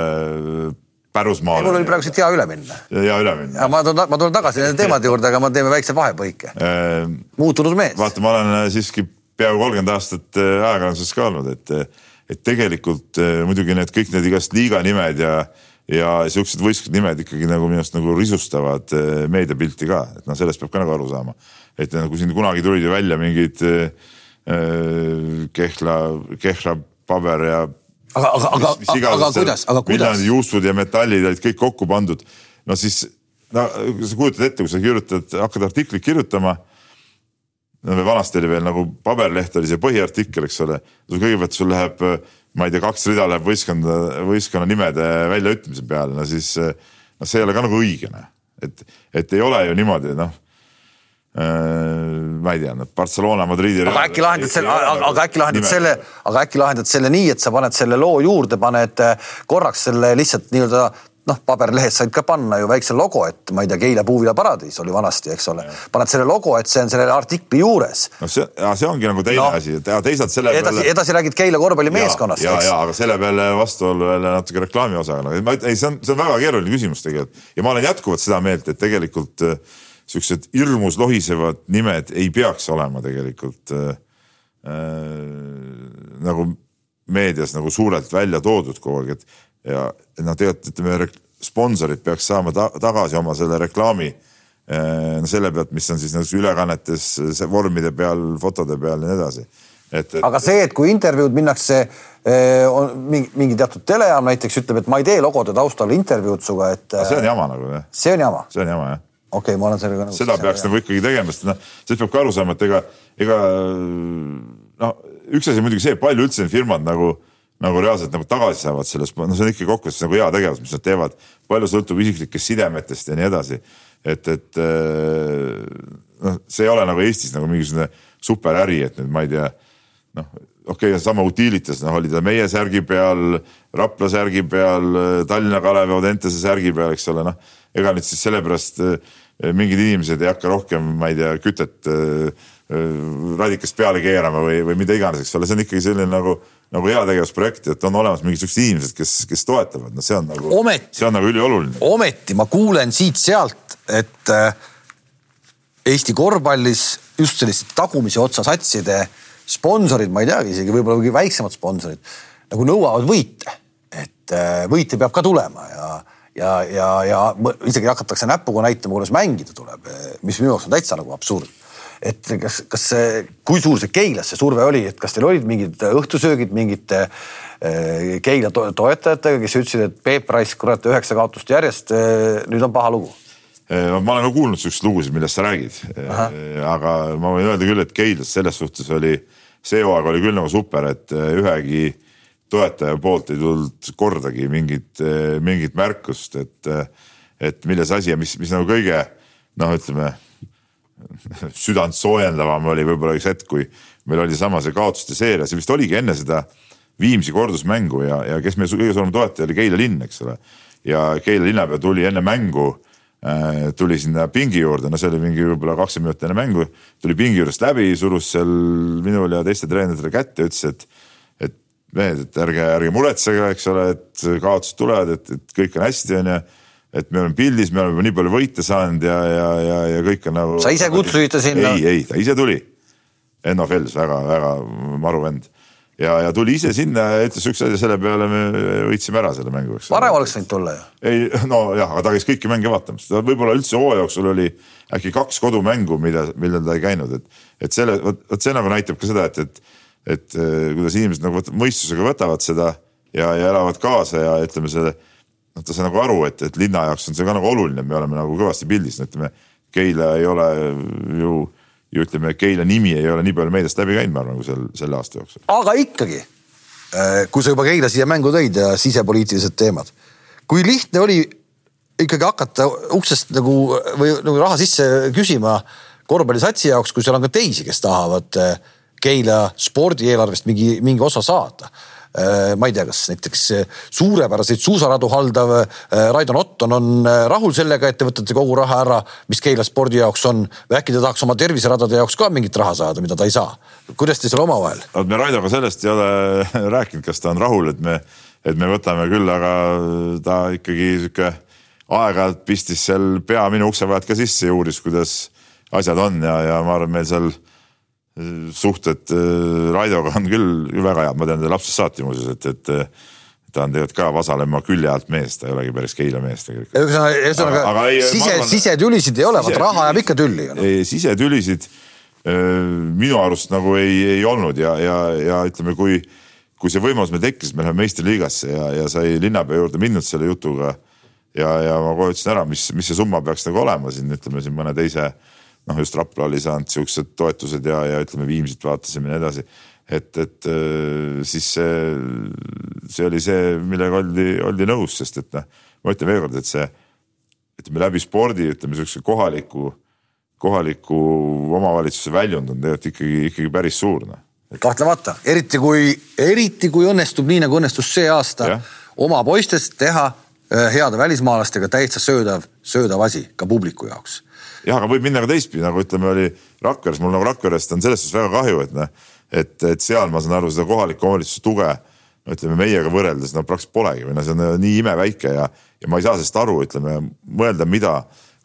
pärusmaale. mul oli praegu siit hea üle minna. hea üle minna. ma tulen, ma tulen tagasi nende teemade juurde, aga me teeme väikse vahepõike äh,. muutunud mees. vaata, ma olen äh, siiski peaaegu kolmkümmend aastat äh, ajakirjanduses ka olnud, et, äh, et tegelikult muidugi need kõik need igast liiga nimed ja, ja siuksed võistlused nimed ikkagi nagu minu arust nagu risustavad meediapilti ka, et noh, sellest peab ka nagu aru saama. et nagu siin kunagi tulid ju välja mingid äh, Kehla, Kehra paber ja aga, aga, aga, aga, aga kuidas, aga kuidas? miljardid juustud ja metallid olid kõik kokku pandud. no siis, no sa kujutad ette, kui sa kirjutad, hakkad artiklit kirjutama. no vanasti oli veel nagu paberleht oli see põhiartikkel, eks ole. kõigepealt sul läheb, ma ei tea, kaks rida läheb võistkonda, võistkonna nimede väljaütlemise peale, no siis noh, see ei ole ka nagu õige noh, et, et ei ole ju niimoodi, noh Äh, ma ei tea, noh Barcelona, Madridi. aga äkki lahendad selle, aga äkki lahendad selle, aga äkki lahendad selle nii, et sa paned selle loo juurde, paned äh, korraks selle lihtsalt nii-öelda noh, paberlehes said ka panna ju väikse logo, et ma ei tea, Keila puuviljaparadiis oli vanasti, eks ole. paned selle logo, et see on selle artikli juures. no see, see ongi nagu teine no. asi, et teisalt selle edasi, peale. edasi räägid Keila korvpallimeeskonnast. ja, ja, ja, aga selle peale vastuollu jälle natuke reklaami osaga, no ma ei, see on, see on väga keeruline küsimus tegelikult ja ma olen jätkuvalt seda meelt, et tegelikult äh, siuksed hirmus lohisevad nimed ei peaks olema tegelikult äh, äh, nagu meedias nagu suurelt välja toodud kogu aeg, et ja noh, tegelikult ütleme, sponsorid peaks saama ta tagasi oma selle reklaami äh, no selle pealt, mis on siis nagu ülekannetes vormide peal, fotode peal ja nii edasi. et, et. aga see, et kui intervjuud minnakse äh, on mingi, mingi teatud telejaam näiteks ütleb, et ma ei tee logode taustal intervjuud sinuga, et. see on jama nagu jah. see on jama. see on jama jah okei okay,, ma olen sellega nõus. seda peaks nagu ikkagi tegema, sest noh, sellest peab ka aru saama, et ega, ega noh, üks asi muidugi see, palju üldse need firmad nagu, nagu reaalselt nagu tagasi saavad sellest, no see on ikkagi kokkuvõttes nagu hea tegevus, mis nad teevad. palju sõltub isiklikest sidemetest ja nii edasi. et, et noh, see ei ole nagu Eestis nagu mingisugune superäri, et nüüd ma ei tea, noh okei okay,, sama Utilitas, noh oli ta meie särgi peal, Rapla särgi peal, Tallinna Kalevi Audentese särgi peal, eks ole, noh ega nüüd siis sellepärast äh, mingid inimesed ei hakka rohkem, ma ei tea, kütet äh, äh, radikast peale keerama või, või mida iganes, eks ole, see on ikkagi selline nagu, nagu heategevusprojekt, et on olemas mingisugused inimesed, kes, kes toetavad, no see on nagu, see on nagu ülioluline. ometi ma kuulen siit-sealt, et Eesti korvpallis just selliste tagumise otsa satside sponsorid, ma ei teagi, isegi võib-olla kõige väiksemad sponsorid nagu nõuavad võite, et äh, võite peab ka tulema ja, ja, ja, ja isegi hakatakse näpuga näitama, kuidas mängida tuleb, mis minu jaoks on täitsa nagu absurd et kas, kas see, kui suur see Keilas see surve oli, et kas teil olid mingid õhtusöögid mingite äh, Keila to toetajatega, kes ütlesid, et Peep Raisk, kurat, üheksa kaotust järjest, nüüd on paha lugu Äh, ma olen ka kuulnud siukseid lugusid, millest sa räägid. Aga ma võin öelda küll, et Keilas selles suhtes oli, see hooaeg oli küll nagu super, et ühegi toetaja poolt ei tulnud kordagi mingit, mingit märkust, et, et milles asi ja mis, mis nagu kõige noh, ütleme südant soojendavam oli võib-olla üks hetk, kui meil oli sama see kaotuste seeria, see vist oligi enne seda Viimsi kordusmängu ja, ja kes meie kõige suurem toetaja oli Keila linn, eks ole. ja Keila linnapea tuli enne mängu Äh, tuli sinna pingi juurde, no see oli mingi võib-olla kakskümmend minutit enne mängu, tuli pingi juurest läbi, surus seal minule ja teiste treeneritele kätte, ütles, et, mehed, et ärge, ärge muretsege, eks ole, et kaotused tulevad, et, et kõik on hästi, onju. Et me oleme pildis, me oleme nii palju võite saanud ja, ja, ja, ja kõik on nagu. sa ise kutsusid ta sinna? ei, ei, ta ise tuli. Enno Fels, väga-väga maru vend ja, ja tuli ise sinna ja ütles üks asja, selle peale me võitsime ära selle mängu, eks. varem oleks võinud tulla ju. ei, nojah, aga ta käis kõiki mänge vaatamas, ta võib-olla üldse hooaja jooksul oli äkki kaks kodumängu, mida, millel ta ei käinud, et, et selle, vot, see nagu näitab ka seda, et, et, et äh, kuidas inimesed nagu mõistusega võtavad seda ja, ja elavad kaasa ja ütleme selle, noh, ta sai nagu aru, et, et linna jaoks on see ka nagu oluline, me oleme nagu kõvasti pildis, ütleme Keila ei ole ju ja ütleme, Keila nimi ei ole nii palju meediast läbi käinud, ma arvan, kui sel, selle aasta jooksul. aga ikkagi, äh, kui sa juba Keila siia mängu tõid ja sisepoliitilised teemad, kui lihtne oli ikkagi hakata uksest nagu või nagu raha sisse küsima korvpallisatsi jaoks, kui seal on ka teisi, kes tahavad äh, Keila spordieelarvest mingi, mingi osa saada ma ei tea, kas näiteks suurepäraseid suusaradu haldav äh, Raido Notton on äh, rahul sellega, et te võtate kogu raha ära, mis Keila spordi jaoks on või äkki ta tahaks oma terviseradade jaoks ka mingit raha saada, mida ta ei saa. kuidas te seal omavahel? me Raidoga sellest ei ole rääkinud, kas ta on rahul, et me, et me võtame küll, aga ta ikkagi sihuke aeg-ajalt pistis seal pea minu ukse vahelt ka sisse ja uuris, kuidas asjad on ja, ja ma arvan, meil seal suhted äh, Raidoga on küll väga head, ma tean teda lapsest saati muuseas, et, et ta on tegelikult ka Vasalemma külje alt mees, ta ei olegi päris Keila mees tegelikult. ühesõnaga, ühesõnaga sise, sisetülisid ei ole, vaat raha jääb ikka tülli ju no.. sisetülisid äh, minu arust nagu ei, ei olnud. Ja, ja, ja ütleme, kui, kui see võimalus meil tekkis, me läheme meistriliigasse ja, ja sai linnapea juurde mindud selle jutuga. ja, ja ma kohe ütlesin ära, mis, mis see summa peaks nagu olema siin, ütleme siin mõne teise äh, noh, just Rapla oli saanud siuksed toetused ja, ja ütleme, Viimsit vaatasime ja nii edasi. et, et äh, siis see, see oli see, millega oldi, oldi nõus, sest et noh, ma ütlen veelkord, et see ütleme läbi spordi, ütleme siukse kohaliku, kohaliku omavalitsuse väljund on tegelikult ikkagi, ikkagi päris suur noh. kahtlemata, eriti kui, eriti kui õnnestub nii nagu õnnestus see aasta ja. oma poistest teha äh, heade välismaalastega täitsa söödav, söödav asi ka publiku jaoks jah, aga võib minna ka teistpidi, nagu ütleme, oli Rakveres, mul nagu Rakverest on selles suhtes väga kahju, et noh, et, et seal ma saan aru seda kohaliku omavalitsuse tuge ütleme meiega võrreldes no praktiliselt polegi või noh, see on nii imeväike ja, ja ma ei saa sellest aru, ütleme mõelda, mida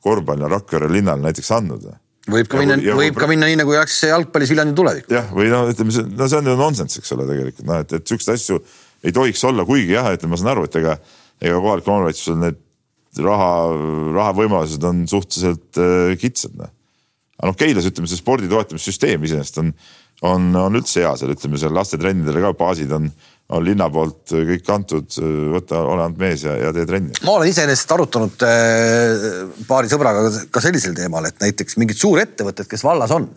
korvpall on Rakvere linnal näiteks andnud. võib ka minna, võib kui... ka minna nii nagu läks jalgpallis Viljandi tulevik. jah, või no ütleme, no see on ju nonsense, eks ole, tegelikult noh, et, et siukseid asju ei tohiks olla, kuigi jah, ütleme, ma saan aru, et ega, ega kohalikul omavalitsusel need raha, rahavõimalused on suhteliselt äh, kitsad. noh, aga noh, Keilas ütleme, see spordi toetamissüsteem iseenesest on, on, on üldse hea seal, ütleme seal lastetrennidele ka baasid on, on linna poolt kõik antud, võta, ole ainult mees ja, ja tee trenni. ma olen iseenesest arutanud äh, paari sõbraga ka sellisel teemal, et näiteks mingid suurettevõtted, kes vallas on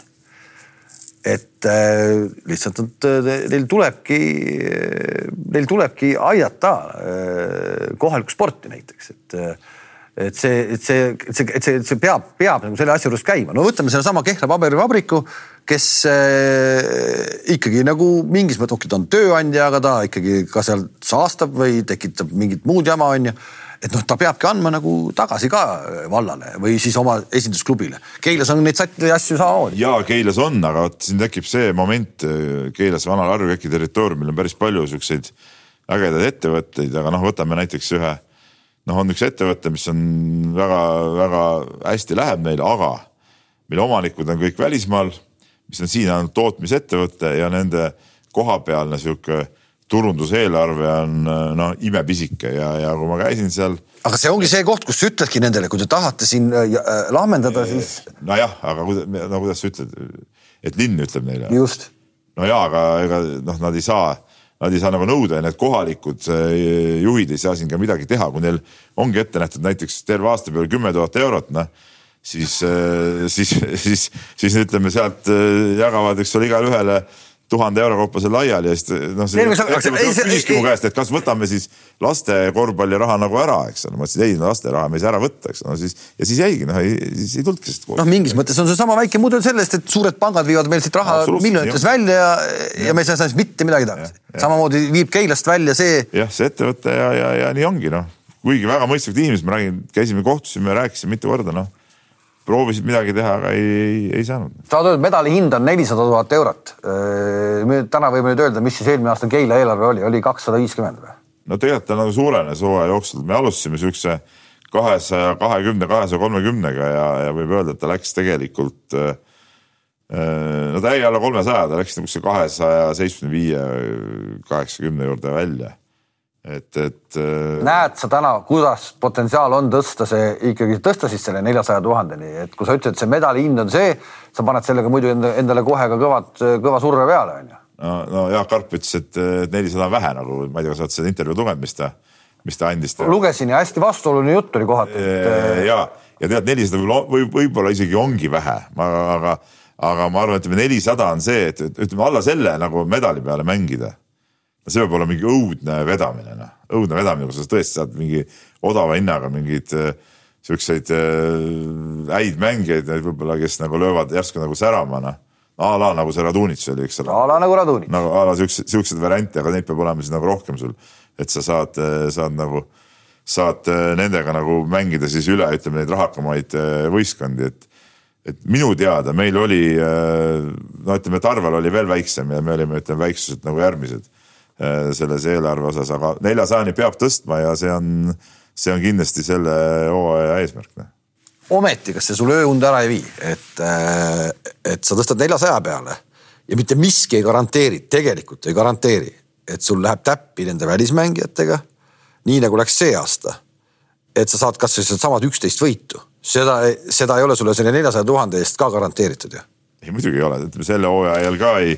et äh, lihtsalt äh, neil tulebki, neil tulebki aidata äh, kohalikku sporti näiteks, et et see, et see, et see, et see, see peab, peab nagu selle asja juures käima. no võtame sellesama Kehra paberivabriku, kes äh, ikkagi nagu mingis mõttes, okei, ta on tööandja, aga ta ikkagi ka seal saastab või tekitab mingit muud jama, onju et noh, ta peabki andma nagu tagasi ka vallale või siis oma esindusklubile. Keilas on neid sätte asju samamoodi. ja Keilas on, aga vot siin tekib see moment, äh, Keilas vanal Harju Käki territooriumil on päris palju siukseid ägedaid ettevõtteid, aga noh, võtame näiteks ühe, noh, on üks ettevõte, mis on väga-väga hästi läheb neile, aga mille omanikud on kõik välismaal, mis on siin ainult tootmisettevõte ja nende kohapealne sihuke turunduseelarve on noh imepisike ja, ja kui ma käisin seal. aga see ongi see koht, kus sa ütledki nendele, kui te tahate siin äh, äh lahmendada, siis. nojah, aga kuidas, no kuidas sa ütled, et linn ütleb neile. just. no ja, aga ega noh, nad ei saa, nad ei saa nagu nõuda ja need kohalikud äh, juhid ei saa siin ka midagi teha, kui neil ongi ette nähtud näiteks terve aasta peale kümme tuhat eurot, noh siis, äh, siis, siis, siis ütleme sealt jagavad, eks ole, igale ühele tuhande euro kaupa see laiali ja siis noh, küsiski mu käest, et kas võtame siis laste korvpalliraha nagu ära, eks ole, ma ütlesin ei, laste raha me ei saa ära võtta, eks ole, no siis ja siis jäigi, noh, siis ei tulnudki sellest noh, mingis mõttes on seesama väike mudel sellest, et suured pangad viivad meil siit raha miljonites välja ja, ja me ei saa sellest mitte midagi tagasi. samamoodi viib Keilast välja see. jah, see ettevõte ja, ja, ja nii ongi noh, kuigi väga mõistlikud inimesed, ma räägin, käisime, kohtusime, rääkisime mitu korda, noh proovisid midagi teha, aga ei, ei, ei saanud. sa oled öelnud, medali hind on nelisada tuhat eurot. me täna võime nüüd öelda, mis siis eelmine aasta Keila eelarve oli, oli kakssada viiskümmend või? no tegelikult ta nagu suurenes hooaja jooksul, me alustasime siukse kahesaja kahekümne, kahesaja kolmekümnega ja, ja võib öelda, et ta läks tegelikult no ta jäi alla kolmesaja, ta läks niisuguse kahesaja seitsmekümne viie, kaheksakümne juurde välja et, et. Äh, näed sa täna, kuidas potentsiaal on tõsta see ikkagi, tõsta siis selle neljasaja tuhandeni, et kui sa ütled, et see medali hind on see, sa paned sellega muidu endale kohe ka kõvad, kõva surve peale, onju. no, no Jaak Arp ütles, et nelisada on vähe nagu, ma ei tea, kas sa oled seda intervjuud lugenud, mis ta, mis ta andis. lugesin ja hästi vastuoluline jutt oli kohati et.... ja, ja tead, nelisada võib, võib, võib-olla isegi ongi vähe, aga, aga ma arvan, ütleme nelisada on see, et ütleme alla selle nagu medali peale mängida see peab olema mingi õudne vedamine, noh, õudne vedamine, kus sa tõesti saad mingi odava hinnaga mingeid äh, siukseid äh, häid mängijaid, võib-olla, kes nagu löövad järsku nagu särama, noh a la nagu see Radunitš oli, eks ole. a la nagu Radunitš. nagu a la siukseid, siukseid variante, aga neid peab olema siis nagu rohkem sul, et sa saad, äh, saad nagu, saad nendega nagu mängida siis üle, ütleme neid rahakamaid võistkondi, et et minu teada meil oli, no ütleme, Tarvel oli veel väiksem ja me olime, ütleme väiksuselt nagu järgmised selles eelarve osas, aga neljasajani peab tõstma ja see on, see on kindlasti selle hooaja eesmärk. Noh. ometi, kas see sul ööund ära ei vii, et, äh, et sa tõstad neljasaja peale ja mitte miski ei garanteeri, tegelikult ei garanteeri, et sul läheb täppi nende välismängijatega, nii nagu läks see aasta. et sa saad kasvõi sealsamad üksteist võitu, seda, seda ei ole sulle selle neljasaja tuhande eest ka garanteeritud ju. ei muidugi ei ole, ütleme selle hooaja ajal ka ei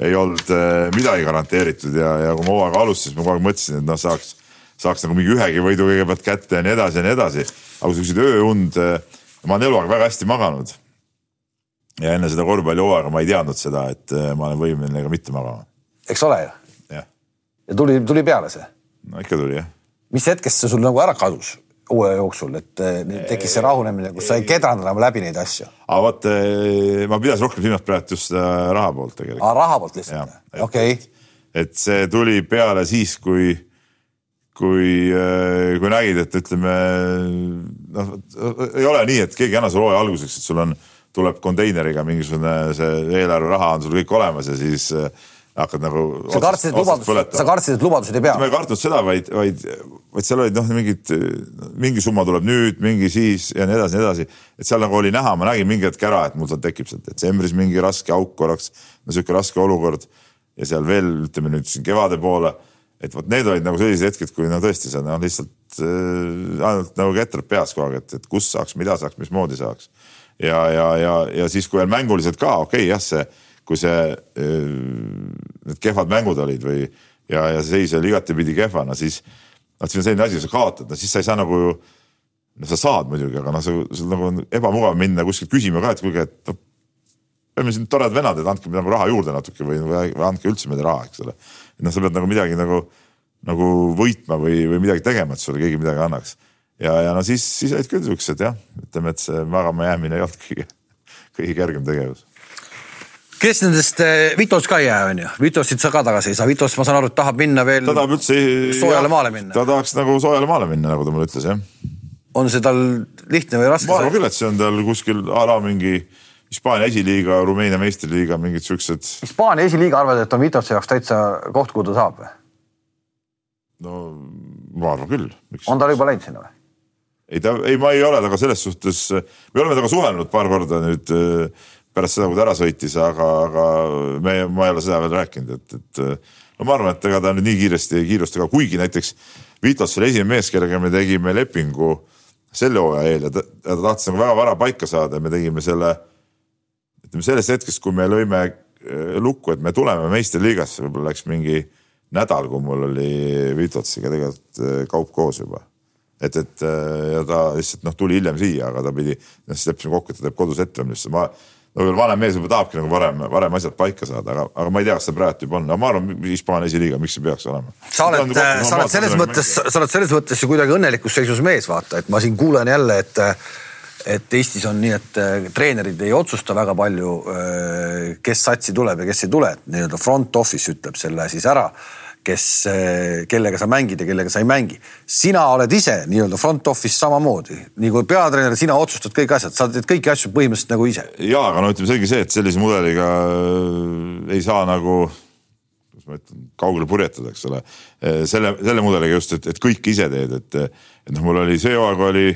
ei olnud äh, midagi garanteeritud ja, ja kui ma hooaega alustasin, ma kogu aeg mõtlesin, et noh, saaks, saaks nagu mingi ühegi võidu kõigepealt kätte ja nii edasi ja nii edasi. aga siukseid ööund, äh, ma olen eluaeg väga hästi maganud. ja enne seda korvpallihooaega ma ei teadnud seda, et äh, ma olen võimeline ka mitte magama. eks ole ju? ja tuli, tuli peale see? no ikka tuli jah. mis hetkest see sul nagu ära kadus? Uue jooksul, et tekkis see rahunemine, kus sa ei kedranud enam läbi neid asju. aga vot eh, ma pidasin rohkem silmas praegu just raha poolt tegelikult. aa, raha poolt lihtsalt, okei okay.. et see tuli peale siis, kui, kui, eh, kui nägid, et ütleme noh, ei ole nii, et keegi ei anna sulle hooaja alguseks, et sul on, tuleb konteineriga mingisugune see eelarveraha on sul kõik olemas ja siis äh, hakkad nagu. sa kartsid, et lubadused, sa kartsid, et lubadused ei pea? ma ei kartnud seda, vaid, vaid, vaid seal olid noh, mingid, mingi summa tuleb nüüd, mingi siis ja nii edasi, nii edasi. et seal nagu oli näha, ma nägin mingi hetk ära, et mul seal tekib seal detsembris mingi raske auk korraks, no sihuke raske olukord. ja seal veel ütleme nüüd siin kevade poole, et vot need olid nagu sellised hetked, kui no tõesti sa noh, lihtsalt äh, ainult nagu ketrad peas kogu aeg, et, et kus saaks, mida saaks, mismoodi saaks. ja, ja, ja, ja siis, kui veel mänguliselt ka okei okay,, jah, see kui see, need kehvad mängud olid või ja, ja see seis oli igatepidi kehva, no siis, noh, siin on selline asi, kui sa kaotad, no siis sa ei saa nagu, no sa saad muidugi, aga noh, sul nagu on ebamugav minna kuskilt küsima ka, et kuulge, et noh, me siin toredad venad, et andke nagu raha juurde natuke või, või, andke üldse meile raha, eks ole. noh, sa pead nagu midagi nagu, nagu võitma või, või midagi tegema, et sulle keegi midagi annaks. ja, ja no siis, siis olid küll siuksed jah, ütleme, et see magama jäämine ei olnud kõige, kõige kergem tegevus kes nendest, eh, Vitos ka ei jää, onju, Vitosit sa ka tagasi ei saa, Vitos, ma saan aru, et tahab minna veel. ta tahab üldse. soojale maale minna. ta tahaks nagu soojale maale minna, nagu ta mulle ütles, jah. on see tal lihtne või raske? ma arvan küll, et see on tal kuskil a la mingi Hispaania esiliiga, Rumeenia meistriliiga, mingid siuksed. Hispaania esiliiga arvad, et on Vitose jaoks täitsa koht, kuhu ta saab või? no ma arvan küll. on ta juba läinud sinna või? ei ta, ei, ma ei ole temaga selles suhtes, me oleme temaga suhelnud paar korda nüüd pärast seda, kui ta ära sõitis, aga, aga me, ma ei ole seda veel rääkinud, et, et no ma arvan, et ega ta nüüd nii kiiresti ei kiirusta ka, kuigi näiteks Vitos oli esimene mees, kellega me tegime lepingu selle hooaja eel ja ta, ta tahtis nagu väga vara paika saada ja me tegime selle, ütleme sellest hetkest, kui me lõime äh, lukku, et me tuleme meistriliigasse, võib-olla läks mingi nädal, kui mul oli Vitotsiga tegelikult äh, kaup koos juba. Et, et äh, ja ta lihtsalt noh, tuli hiljem siia, aga ta pidi, noh siis leppisime kokku, et ta teeb kodus ettemõtlust, ma no veel vanem mees võib-olla tahabki nagu varem, varem asjad paika saada, aga, aga ma ei tea, kas see praegu juba on, aga ma arvan, Hispaania esiliiga, miks see peaks olema. sa oled, sa oled selles mõttes, sa oled selles mõttes ju kuidagi õnnelikus seisus mees, vaata, et ma siin kuulen jälle, et et Eestis on nii, et äh, treenerid ei otsusta väga palju, äh, kes satsi tuleb ja kes ei tule, nii-öelda front office ütleb selle siis ära kes, eh, kellega sa mängid ja kellega sa ei mängi. sina oled ise nii-öelda front office samamoodi, nii kui peatreener, sina otsustad kõik asjad, sa teed kõiki asju põhimõtteliselt nagu ise. ja, aga no ütleme, selge see, et sellise mudeliga äh, ei saa nagu kuidas ma ütlen, kaugele purjetada, eks ole. Äh, selle, selle mudeliga just, et, et kõike ise teed, et, et noh, mul oli see hooaeg oli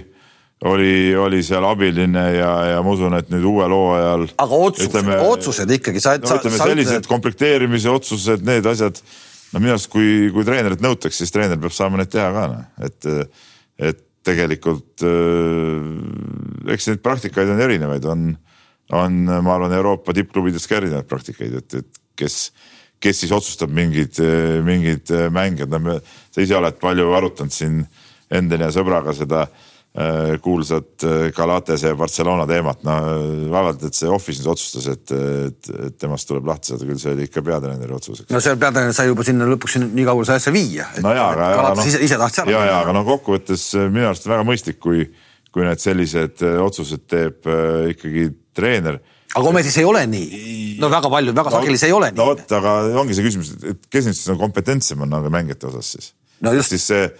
oli, oli seal abiline ja, ja ma usun, et nüüd uuel hooajal. aga otsused, otsused ikkagi sa. no ütleme sellised et... komplekteerimise otsused, need asjad no minu arust, kui, kui treenerit nõutakse, siis treener peab saama neid teha ka noh, et, et tegelikult äh, eks neid praktikaid on erinevaid, on, on, ma arvan, Euroopa tippklubides ka erinevaid praktikaid, et, et kes, kes siis otsustab mingeid, mingeid mänge, no me, sa ise oled palju arutanud siin Endeni ja sõbraga seda äh, Äh, kuulsat äh, Galatese ja Barcelona teemat, no vaevalt, et see Office nüüd otsustas, et, et, et temast tuleb lahti saada, küll see oli ikka peatreeneri otsus. no seal peatreener sai juba sinna lõpuks nii kaugele sai asja viia. no jaa, aga. Galatas no, ise, ise tahtis ära. ja, ja aga no kokkuvõttes äh, minu arust väga mõistlik, kui, kui need sellised otsused teeb äh, ikkagi treener aga ometi see ei ole nii. no väga palju, väga no, sageli see ei ole nii. no vot, aga ongi see küsimus, et kes nüüd siis on kompetentsem on nagu mängijate osas siis? no just. siis see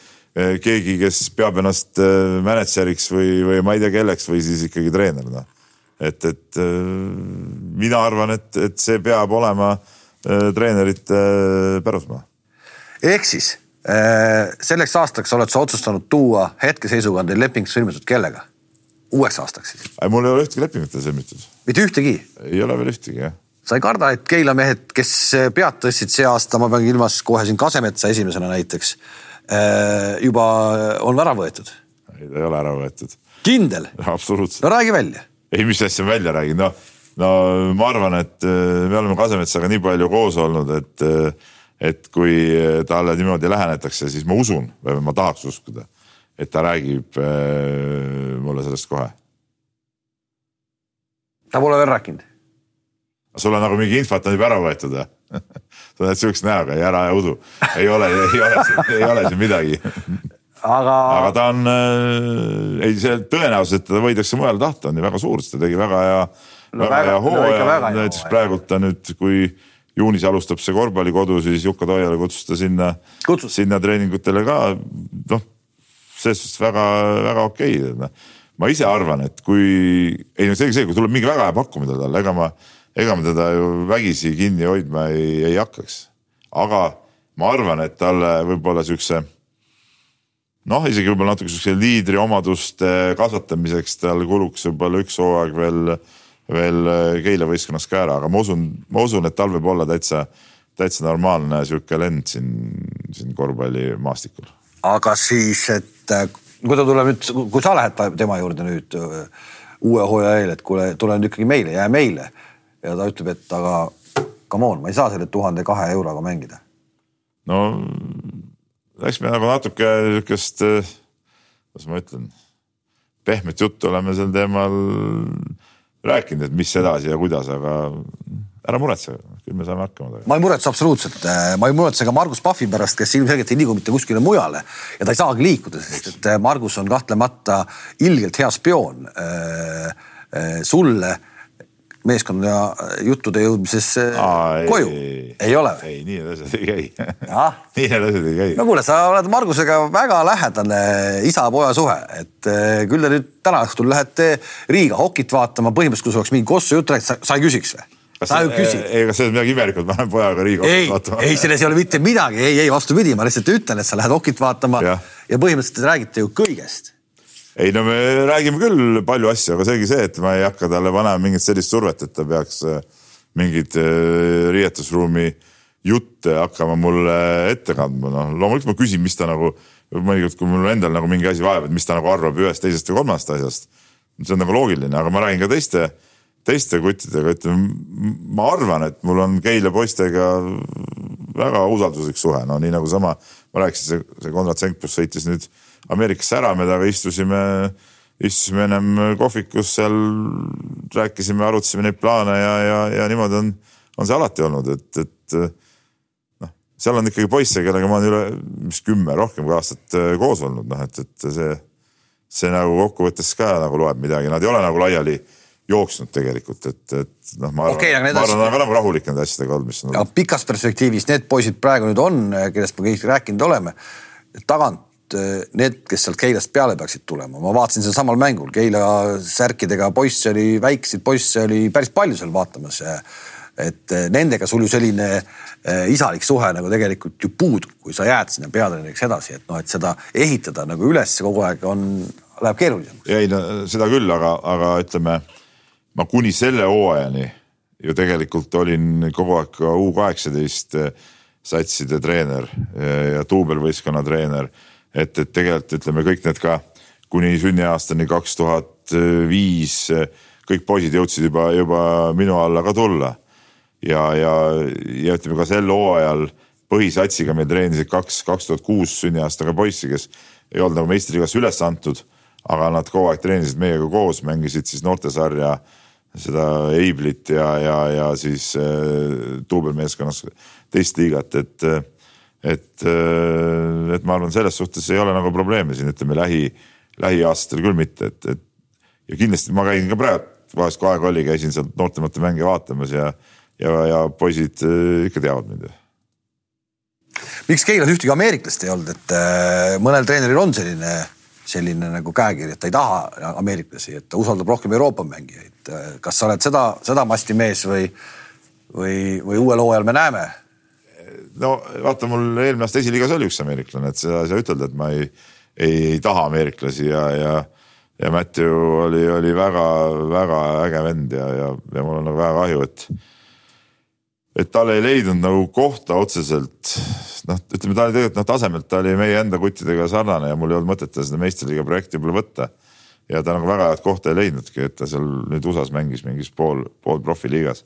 keegi, kes peab ennast eh, mänedžeriks või, või ma ei tea kelleks või siis ikkagi treener, noh. et, et eh, mina arvan, et, et see peab olema treenerite pärusmaa. ehk siis selleks aastaks oled sa otsustanud tuua hetkeseisuga on teil leping sõlmitud kellega? uueks aastaks siis? mul ei ole ühtegi lepingut veel sõlmitud. mitte ühtegi? ei ole veel ühtegi, jah sa ei karda, et Keila mehed, kes pead tõstsid see aasta, ma pean ilmas kohe siin Kasemetsa esimesena näiteks juba on ära võetud? ei, ta ei ole ära võetud. kindel? absoluutselt. no räägi välja. ei, mis asja ma välja räägin, no, no ma arvan, et äh, me oleme Kasemetsaga nii palju koos olnud, et, äh, et kui talle niimoodi lähenetakse, siis ma usun või ma tahaks uskuda, et ta räägib mulle sellest kohe. ta pole veel rääkinud? sul on nagu mingi info, et ta on juba ära võetud või? sa oled siukse näoga, ei ära usu, ei ole, ei ole, ei ole siin midagi. aga. aga ta on äh,, ei see tõenäosus, et teda võidakse mujale tahta, on ju väga suur, sest ta tegi väga hea no,, väga, hea hooaja, näiteks praegult ta nüüd, kui juunis alustab see korvpallikodu, siis Jukka Toiala kutsus ta sinna, sinna treeningutele ka. noh, selles suhtes väga-väga okei okay., noh. ma ise arvan, et kui, ei no selge see, kui tuleb mingi väga hea pakkumine talle, ega ma ega me teda ju vägisi kinni hoidma ei, ei hakkaks. aga ma arvan, et talle võib-olla siukse noh, isegi võib-olla natuke siukse liidri omaduste kasvatamiseks tal kuluks võib-olla üks hooaeg veel, veel Keila võistkonnas ka ära, aga ma usun, ma usun, et tal võib olla täitsa, täitsa normaalne sihuke lend siin, siin korvpallimaastikul. aga siis, et kui ta tuleb nüüd, kui sa lähed tema juurde nüüd uue hooaja eel, et kuule, tule nüüd ikkagi meile, jää meile ja ta ütleb, et aga come on, ma ei saa selle tuhande kahe euroga mängida. no eks me nagu natuke sihukest, kuidas ma ütlen, pehmet juttu oleme sel teemal rääkinud, et mis edasi ja kuidas, aga ära muretse, küll me saame hakkama. ma ei muretse absoluutselt, ma ei muretse ka Margus Pahvi pärast, kes ilmselgelt ei liigu mitte kuskile mujale ja ta ei saagi liikuda, sest et Margus on kahtlemata ilgelt hea spioon äh, äh, sulle meeskonna juttude jõudmisesse Aa, koju. ei ole või? ei, nii need asjad ei käi nii need asjad ei käi. no kuule, sa oled Margusega väga lähedane isa-poja suhe, et eh, küll te nüüd täna õhtul lähete Riiga hokit vaatama, põhimõtteliselt kui sul oleks mingi Kossu jutt rääkida, sa ei küsiks või? sa ju küsid. ei, kas selles on midagi imelikku, et ma lähen pojaga Riiga hokit vaatama? ei, selles ei ole mitte midagi, ei, ei vastupidi, ma lihtsalt ütlen, et sa lähed hokit vaatama ja, ja põhimõtteliselt te räägite ju kõigest ei no me räägime küll palju asju, aga seegi see, et ma ei hakka talle panema mingit sellist survet, et ta peaks äh, mingeid äh, riietusruumi jutte hakkama mulle ette kandma, noh loomulikult ma küsin, mis ta nagu mõnikord, kui mul endal nagu mingi asi vajab, et mis ta nagu arvab ühest, teisest või kolmandast asjast. see on nagu loogiline, aga ma räägin ka teiste, teiste kuttidega, ütleme, ma arvan, et mul on Keila poistega väga usalduslik suhe, no nii nagu sama, ma rääkisin, see Konrad Senkpus sõitis nüüd Ameerikasse ära, me temaga istusime, istusime ennem kohvikus seal, rääkisime, arutasime neid plaane ja, ja, ja niimoodi on, on see alati olnud, et, et noh, seal on ikkagi poisse, kellega ma olen üle, mis kümme, rohkem kui aastat äh, koos olnud, noh et, et see, see nagu kokkuvõttes ka nagu loeb midagi, nad ei ole nagu laiali jooksnud tegelikult, et, et noh, ma arvan okay,, ma arvan, nad on ka nagu rahulik nende asjadega olnud, mis on olnud. pikas perspektiivis need poisid praegu nüüd on, kellest me kõik rääkinud oleme, tagant need, kes sealt Keilast peale peaksid tulema, ma vaatasin seal samal mängul, Keila särkidega poisse oli, väikseid poisse oli päris palju seal vaatamas. et eh, nendega sul ju selline eh, isalik suhe nagu tegelikult ju puudub, kui sa jääd sinna peatreeneriks edasi, et noh, et seda ehitada nagu üles kogu aeg on, läheb keerulisemaks. ei no seda küll, aga, aga ütleme ma kuni selle hooajani ju tegelikult olin kogu aeg ka U kaheksateist satside treener ja duubelvõistkonna treener et, et tegelikult ütleme kõik need ka kuni sünniaastani kaks tuhat viis, kõik poisid jõudsid juba, juba minu alla ka tulla. ja, ja, ja ütleme ka sel hooajal põhisatsiga meil treenisid kaks, kaks tuhat kuus sünniaastaga poissi, kes ei olnud nagu meistriliigasse üles antud, aga nad kogu aeg treenisid meiega koos, mängisid siis noortesarja seda Eiblit ja, ja, ja siis äh, duubelmeeskonnas teist liigat, et äh, et, äh, et ma arvan, selles suhtes ei ole nagu probleeme siin ütleme lähi, lähiaastatel küll mitte, et, et ja kindlasti ma käin ka praegu vahest kui aega oli, käisin sealt noortemate mänge vaatamas ja, ja, ja poisid äh, ikka teavad mind. miks Keilas ühtegi ameeriklast ei olnud, et äh, mõnel treeneril on selline, selline nagu käekiri, et ta ei taha ameeriklasi, et ta usaldab rohkem Euroopa mängijaid. kas sa oled seda, seda masti mees või, või, või uuel hooajal me näeme no vaata, mul eelmine aasta esiliigas oli üks ameeriklane, et seda ei saa ütelda, et ma ei, ei, ei taha ameeriklasi ja, ja, ja Matthew oli, oli väga-väga äge vend ja, ja, ja mul on nagu väga kahju, et et tal ei leidnud nagu kohta otseselt noh, ütleme ta oli tegelikult noh tasemelt ta oli meie enda kuttidega sarnane ja mul ei olnud mõtet teda seda meistriliiga projekti võib-olla võtta. ja ta nagu väga head kohta ei leidnudki, et ta seal nüüd USA-s mängis mingis pool, pool profiliigas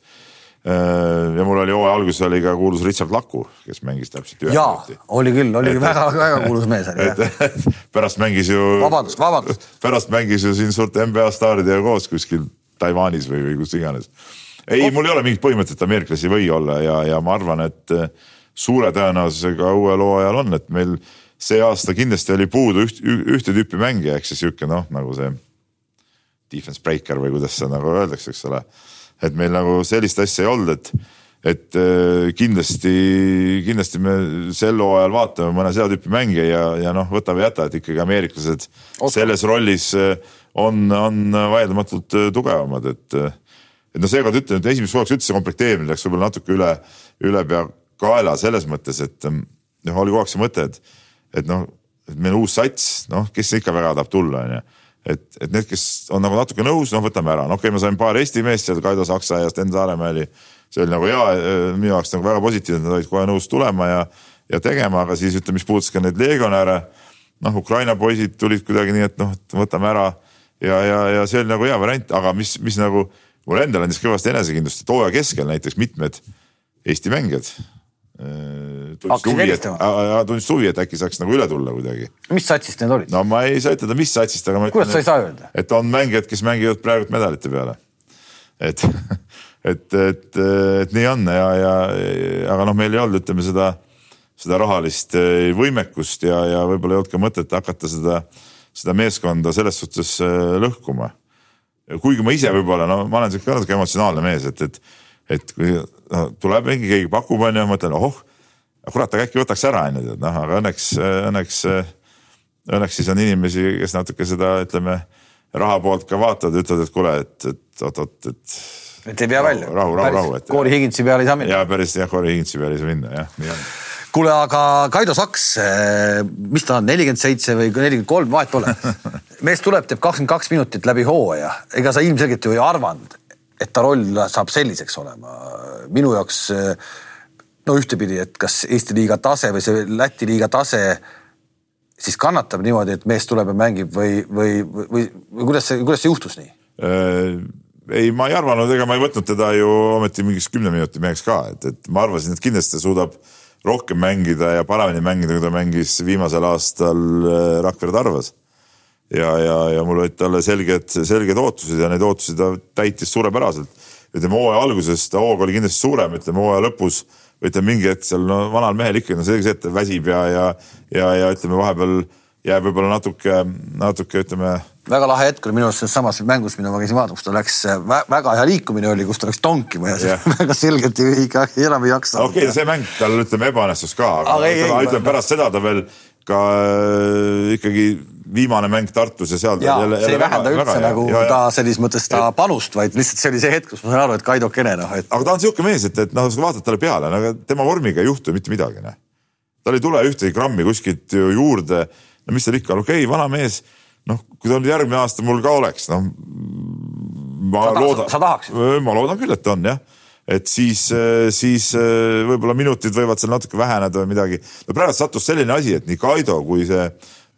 ja mul oli hooaja alguses oli ka kuulus Richard Laku, kes mängis täpselt ühe minuti. oli küll, oli väga-väga kuulus mees oli jah. pärast mängis ju. vabandust, vabandust. pärast mängis ju siin suurte NBA staaridega koos kuskil Taiwanis või, või kus iganes. ei oh., mul ei ole mingit põhimõtet, et ameeriklasi ei või olla ja, ja ma arvan, et äh, suure tõenäosusega uuel hooajal on, et meil see aasta kindlasti oli puudu üht, ühte tüüpi mängija, ehk siis sihuke noh, nagu see defense breaker või kuidas seda nagu öeldakse, eks ole et meil nagu sellist asja ei olnud, et, et äh, kindlasti, kindlasti me sel hooajal vaatame mõne seda tüüpi mängija ja, ja noh, võta või jäta, et ikkagi ameeriklased Oskar. selles rollis äh, on, on vaieldamatult äh, tugevamad, et, et noh, seekord ütlen, et esimeseks hooajaks üldse komplekteerimine läks võib-olla natuke üle, ülepeakaela selles mõttes, et noh, oli kogu aeg see mõte, et, et noh, et meil on uus sats, noh, kes ikka väga tahab tulla, onju et, et need, kes on nagu natuke nõus, noh, võtame ära, no okei okay,, ma sain paar Eesti meest seal, Kaido Saksa ja Sten Saaremäe oli, see oli nagu hea, minu jaoks nagu väga positiivne, nad olid kohe nõus tulema ja, ja tegema, aga siis ütleme, mis puudutas ka neid legionäre, noh, Ukraina poisid tulid kuidagi nii, et noh, võtame ära. Ja, ja, ja see oli nagu hea variant, aga mis, mis nagu mulle endale andis kõvasti enesekindlust, et hooaja keskel näiteks mitmed Eesti mängijad tundis huvi, et, tundis huvi, et äkki saaks nagu üle tulla kuidagi. mis satsist need olid? no ma ei saa ütelda, mis satsist, aga ma ütlen. kuidas sa ei saa öelda? et on mängijad, kes mängivad praegu medalite peale. et, et, et, et nii on ja, ja aga noh, meil ei olnud, ütleme seda, seda rahalist eh, võimekust ja, ja võib-olla ei olnud ka mõtet hakata seda, seda meeskonda selles suhtes eh, lõhkuma. kuigi ma ise võib-olla, no ma olen sihuke natuke emotsionaalne mees, et, et, et kui no, tuleb mingi, keegi pakub, onju, mõtlen, ohoh kurat, aga äkki võtaks ära, onju, tead noh, aga õnneks, õnneks, õnneks siis on inimesi, kes natuke seda, ütleme, raha poolt ka vaatavad, ütlevad, et kuule, et, et oot-oot, et. et ei pea välja. rahu, rahu, rahu, et. Koori Higinsi peale ei saa minna. ja päris jah, Koori Higinsi peale ei saa minna jah, nii on kuule, aga Kaido Saks, mis ta on, nelikümmend seitse või nelikümmend kolm, vahet pole. mees tuleb, teeb kakskümmend kaks minutit läbi hooaja, ega sa ilmselgelt ju ei arvanud, et ta roll saab selliseks olema. minu jaoks no ühtepidi, et kas Eesti liiga tase või see Läti liiga tase siis kannatab niimoodi, et mees tuleb ja mängib või, või, või, või, kuidas see, kuidas see juhtus nii äh,? ei, ma ei arvanud, ega ma ei võtnud teda ju ometi mingiks kümne minuti meheks ka, et, et ma arvasin, et kindlasti suudab rohkem mängida ja paremini mängida, kui ta mängis viimasel aastal äh, Rakvere Tarvas. Ja, ja, ja mul olid talle selged, selged ootused ja neid ootusi ta täitis suurepäraselt. ütleme hooaja alguses ta hoog oli kindlasti suurem, ütleme hooaja lõpus ütleme mingi hetk seal no vanal mehel ikkagi no selge see, et ta väsib ja, ja, ja, ja ütleme vahepeal jääb võib-olla natuke, natuke ütleme. väga lahe hetk oli minu arust selles samas mängus, mida ma käisin vaatamas, ta läks väga hea liikumine oli, kus ta läks tonkima ja yeah. väga selgelt ikka enam ei jaksa. okei okay,, see mäng tal ütleme ebaõnnestus ka, aga, aga ei, ütleme, ütleme pärast seda ta veel ka äh, ikkagi viimane mäng Tartus ja seal. ja jälle, see ei vähenda üldse väga, nagu ja, ta selles mõttes ta et, panust, vaid lihtsalt see oli see hetk, kus ma sain aru, et Kaido Kene noh et.... aga ta on sihuke mees, et, et noh, sa vaatad talle peale, no aga tema vormiga ei juhtu mitte midagi, noh. tal ei tule ühtegi grammi kuskilt ju juurde. no mis tal ikka, okei okay,, vana mees, noh, kui ta nüüd järgmine aasta mul ka oleks, noh. ma sa loodan, sa tahaksid? ma loodan küll, et on jah et siis, siis võib-olla minutid võivad seal natuke väheneda või midagi. no praegu sattus selline asi, et nii Kaido kui see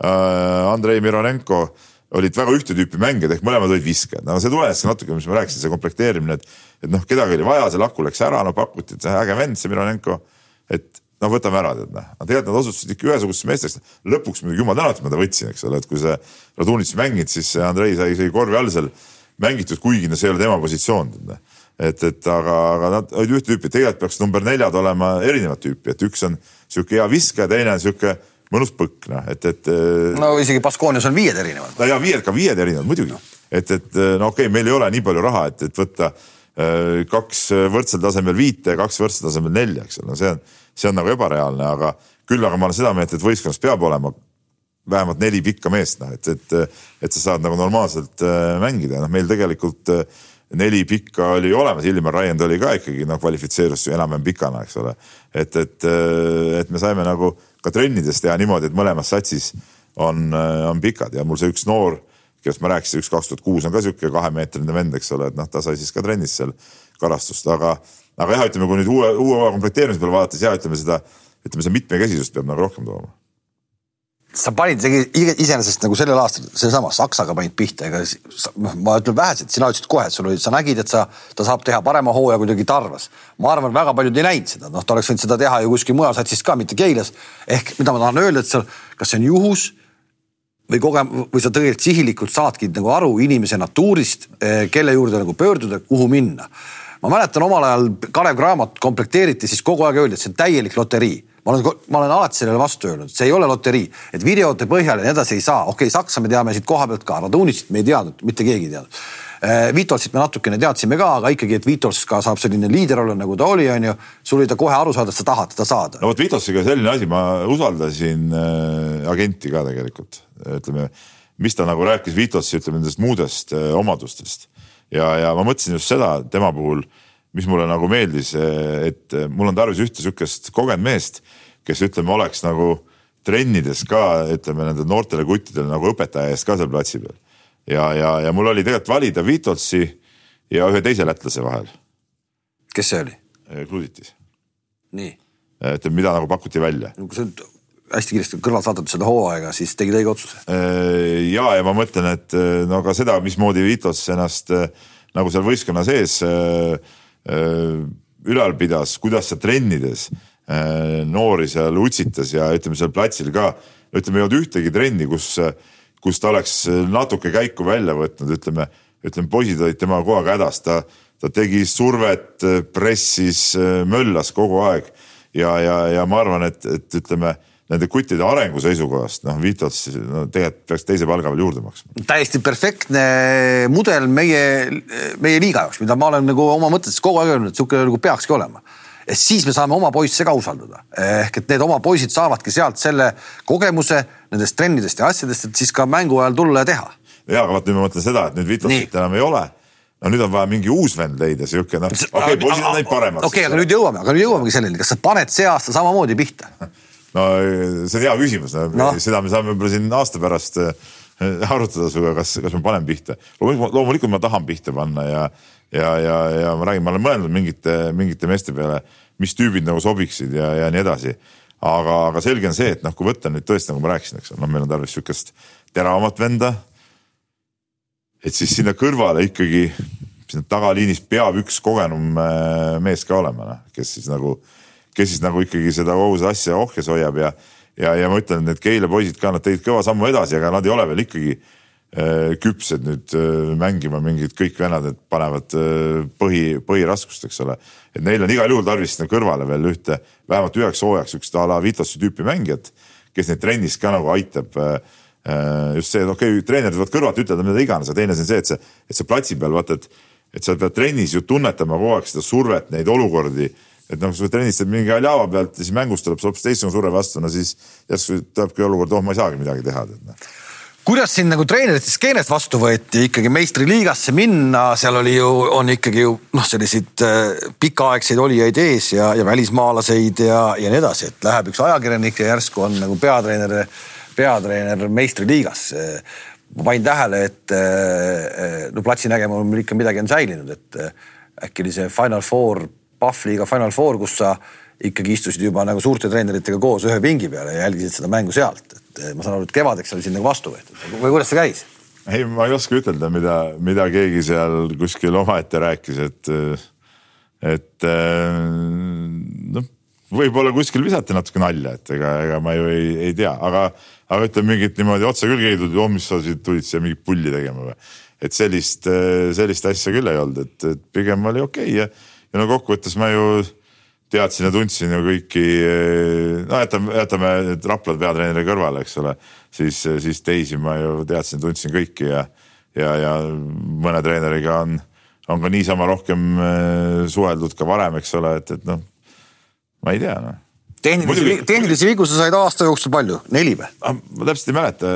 Äh, Andrei Mironenko olid väga ühte tüüpi mängijad ehk mõlemad olid viskajad, no see tulenes natuke, mis ma rääkisin, see komplekteerimine, et, et noh, kedagi oli vaja, see Laku läks ära, no pakuti, et äge vend, see Mironenko, et no võtame ära, tead noh, tegelikult nad osutusid ikka ühesugusteks meesteks. lõpuks muidugi jumal tänatud, ma ta võtsin, eks ole, et kui see Radunitš mänginud, siis Andrei sai, sai korvi all seal mängitud, kuigi no see ei ole tema positsioon. Et, et aga, aga nad olid ühte tüüpi, tegelikult peaks number neljad olema erinevat tüüpi, et üks on sihuke hea viskaja, teine on sihuke mõnus põkk, noh, et, et. Äh, no isegi Baskoonias on viied erinevad. no ja viied ka viied erinevad muidugi. Et, et äh, no okei okay,, meil ei ole nii palju raha, et, et võtta äh, kaks võrdsel tasemel viite ja kaks võrdsel tasemel nelja, eks ole, no see on, see on nagu ebareaalne, aga küll aga ma olen seda meelt, et võistkonnas peab olema vähemalt neli pikka meest, noh, et, et, et sa saad nagu normaalselt mängida, noh, meil tegelikult neli pikka oli olemas, Ilmar Raiend oli ka ikkagi noh, kvalifitseerus enam-vähem pikana, eks ole. et, et, et me saime nagu ka trennides teha niimoodi, et mõlemas satsis on, on pikad. Ja mul see üks noor, kellest ma rääkisin, üks kaks tuhat kuus on ka sihuke kahemeetrine vend, eks ole, et noh, ta sai siis ka trennis seal karastust, aga, aga jah, ütleme, kui nüüd uue, uue komplekteerimise peale vaadata, siis jah, ütleme seda, ütleme seda mitmekesisust peab nagu rohkem tooma sa panid iseenesest nagu sellel aastal sellesama Saksaga panid pihta, ega noh, ma ütlen vähesed, sina ütlesid kohe, et sul oli, sa nägid, et sa, ta saab teha parema hooaja kuidagi Tarvas. ma arvan, väga paljud ei näinud seda, noh, ta oleks võinud seda teha ju kuskil mujal satsis ka, mitte Keilas. ehk mida ma tahan öelda, et seal, kas see on juhus või kogem- või sa tegelikult sihilikult saadki nagu aru inimese natuurist, eh, kelle juurde nagu pöörduda, kuhu minna. ma mäletan omal ajal Kalev Cramat komplekteeriti, siis kogu aeg öeldi, et see on täielik loterii ma olen, ma olen alati sellele vastu öelnud, see ei ole loterii, et videote põhjal ja nii edasi ei saa, okei okay,, Saksa me teame siit koha pealt ka, Radunitsit me ei teadnud, mitte keegi ei teadnud. Äh, Vitolsit me natukene teadsime ka, aga ikkagi, et Vitols ka saab selline liider olla, nagu ta oli, onju. sul oli ta kohe aru saada, et sa tahad teda saada. no vot Vitolsiga selline asi, ma usaldasin äh, agenti ka tegelikult, ütleme, mis ta nagu rääkis Vitolsi, ütleme nendest muudest äh, omadustest. ja, ja ma mõtlesin just seda tema puhul mis mulle nagu meeldis, et mul on tarvis ühte sihukest kogenud meest, kes ütleme, oleks nagu trennides ka ütleme nendele noortele kuttidele nagu õpetaja eest ka seal platsi peal. ja, ja, ja mul oli tegelikult valida Vitolsi ja ühe teise lätlase vahel. kes see oli? Kluditis. nii. et mida nagu pakuti välja. no kui sa nüüd hästi kiiresti kõrvalt vaatad seda hooaega, siis tegid õige otsuse. ja, ja ma mõtlen, et no ka seda, mismoodi Vitos ennast nagu seal võistkonna sees Äh, ülal pidas, kuidas sa trennides äh, noori seal utsitas ja ütleme seal platsil ka, ütleme ei olnud ühtegi trenni, kus, kus ta oleks natuke käiku välja võtnud, ütleme, ütleme poisid olid temaga kogu aeg hädas, ta, ta tegi survet, pressis, möllas kogu aeg ja, ja, ja ma arvan, et, et ütleme nende kuttide arengu seisukohast, noh, Vitots no, tegelikult peaks teise palga veel juurde maksma. täiesti perfektne mudel meie, meie liiga jaoks, mida ma olen nagu oma mõtetes kogu aeg öelnud, et sihuke nagu peakski olema. et siis me saame oma poisse ka usaldada. ehk et need oma poisid saavadki sealt selle kogemuse nendest trennidest ja asjadest, et siis ka mängu ajal tulla ja teha. ja, aga vaat nüüd ma mõtlen seda, et nüüd Vitotsit enam ei ole no nüüd on vaja mingi uus vend leida, sihuke noh, okei okay,, poisid on läinud paremaks. okei okay,, aga nüüd jõuame, aga nüüd jõuamegi selleni, kas sa paned see aasta samamoodi pihta no see on hea küsimus no. no., seda me saame võib-olla siin aasta pärast äh, arutada sinuga, kas, kas ma panen pihta. loomulikult, ma tahan pihta panna ja, ja, ja, ja ma räägin, ma olen mõelnud mingite, mingite meeste peale, mis tüübid nagu sobiksid ja, ja nii edasi. aga, aga selge on see, et noh, kui võtta nüüd tõesti, nagu ma rääkisin, eks ole, noh, meil on tarvis sihukest teravamat venda. et siis sinna kõrvale ikkagi, sinna tagaliinis peab üks kogenum äh, mees ka olema, noh, kes siis nagu, kes siis nagu ikkagi seda kogu seda asja ohjes hoiab ja ja, ja ma ütlen, need Keila poisid ka, nad tegid kõva sammu edasi, aga nad ei ole veel ikkagi äh, küpsed nüüd äh, mängima mingid kõik vennad, et panevad äh, põhi, põhiraskust, eks ole. et neil on igal juhul tarvis sinna kõrvale veel ühte, vähemalt üheks hooajaks sihukest a la Vitosi tüüpi mängijat, kes neid trennis ka nagu aitab just see, et okei okay,, treenerid võivad kõrvalt ütelda mida iganes, aga teine asi on see, et see, et see platsi peal vaata, et, et sa pead trennis ju tunnetama kogu aeg seda survet, neid olukordi et noh, kui sa trennistad mingi haljava pealt ja siis mängus tuleb hoopis teistsugune surve vastu, no siis järsku tulebki olukord, oh, ma ei saagi midagi teha, noh kuidas sind nagu treenerite skeenest vastu võeti ikkagi meistriliigasse minna, seal oli ju, on ikkagi ju noh, selliseid äh, pikaaegseid olijaid ees ja, ja välismaalaseid ja, ja nii edasi, et läheb üks ajakirjanik ja järsku on nagu peatreener, peatreener meistriliigas. ma panin tähele, et äh, no platsi nägemine ikka midagi on säilinud, et äh, äkki oli see Final Four Pahvliiga Final Four, kus sa ikkagi istusid juba nagu suurte treeneritega koos ühe pingi peal ja jälgisid seda mängu sealt, et eh, ma saan aru, et kevadeks oli sind nagu vastu võetud või kuidas see käis? ei, ma ei oska ütelda, mida, mida keegi seal kuskil omaette rääkis, et, et eh, noh, võib-olla kuskil visati natuke nalja, et ega, ega ma ju ei, ei tea, aga, aga ütleme mingit niimoodi otse küll keegi tuli, oh mis sa siit tulid siia mingit pulli tegema või. et sellist, eh, sellist asja küll ei olnud, et, et pigem oli okei okay ja ja no kokkuvõttes ma ju teadsin ja tundsin ju kõiki, no jätame, jätame Rapla peatreeneri kõrvale, eks ole, siis, siis teisi ma ju teadsin, tundsin kõiki ja, ja, ja mõne treeneriga on, on ka niisama rohkem äh, suheldud ka varem, eks ole, et, et noh, ma ei tea noh. Tehnilisi, tehnilisi vigu sa said aasta jooksul palju, neli või? Ah, ma täpselt ei mäleta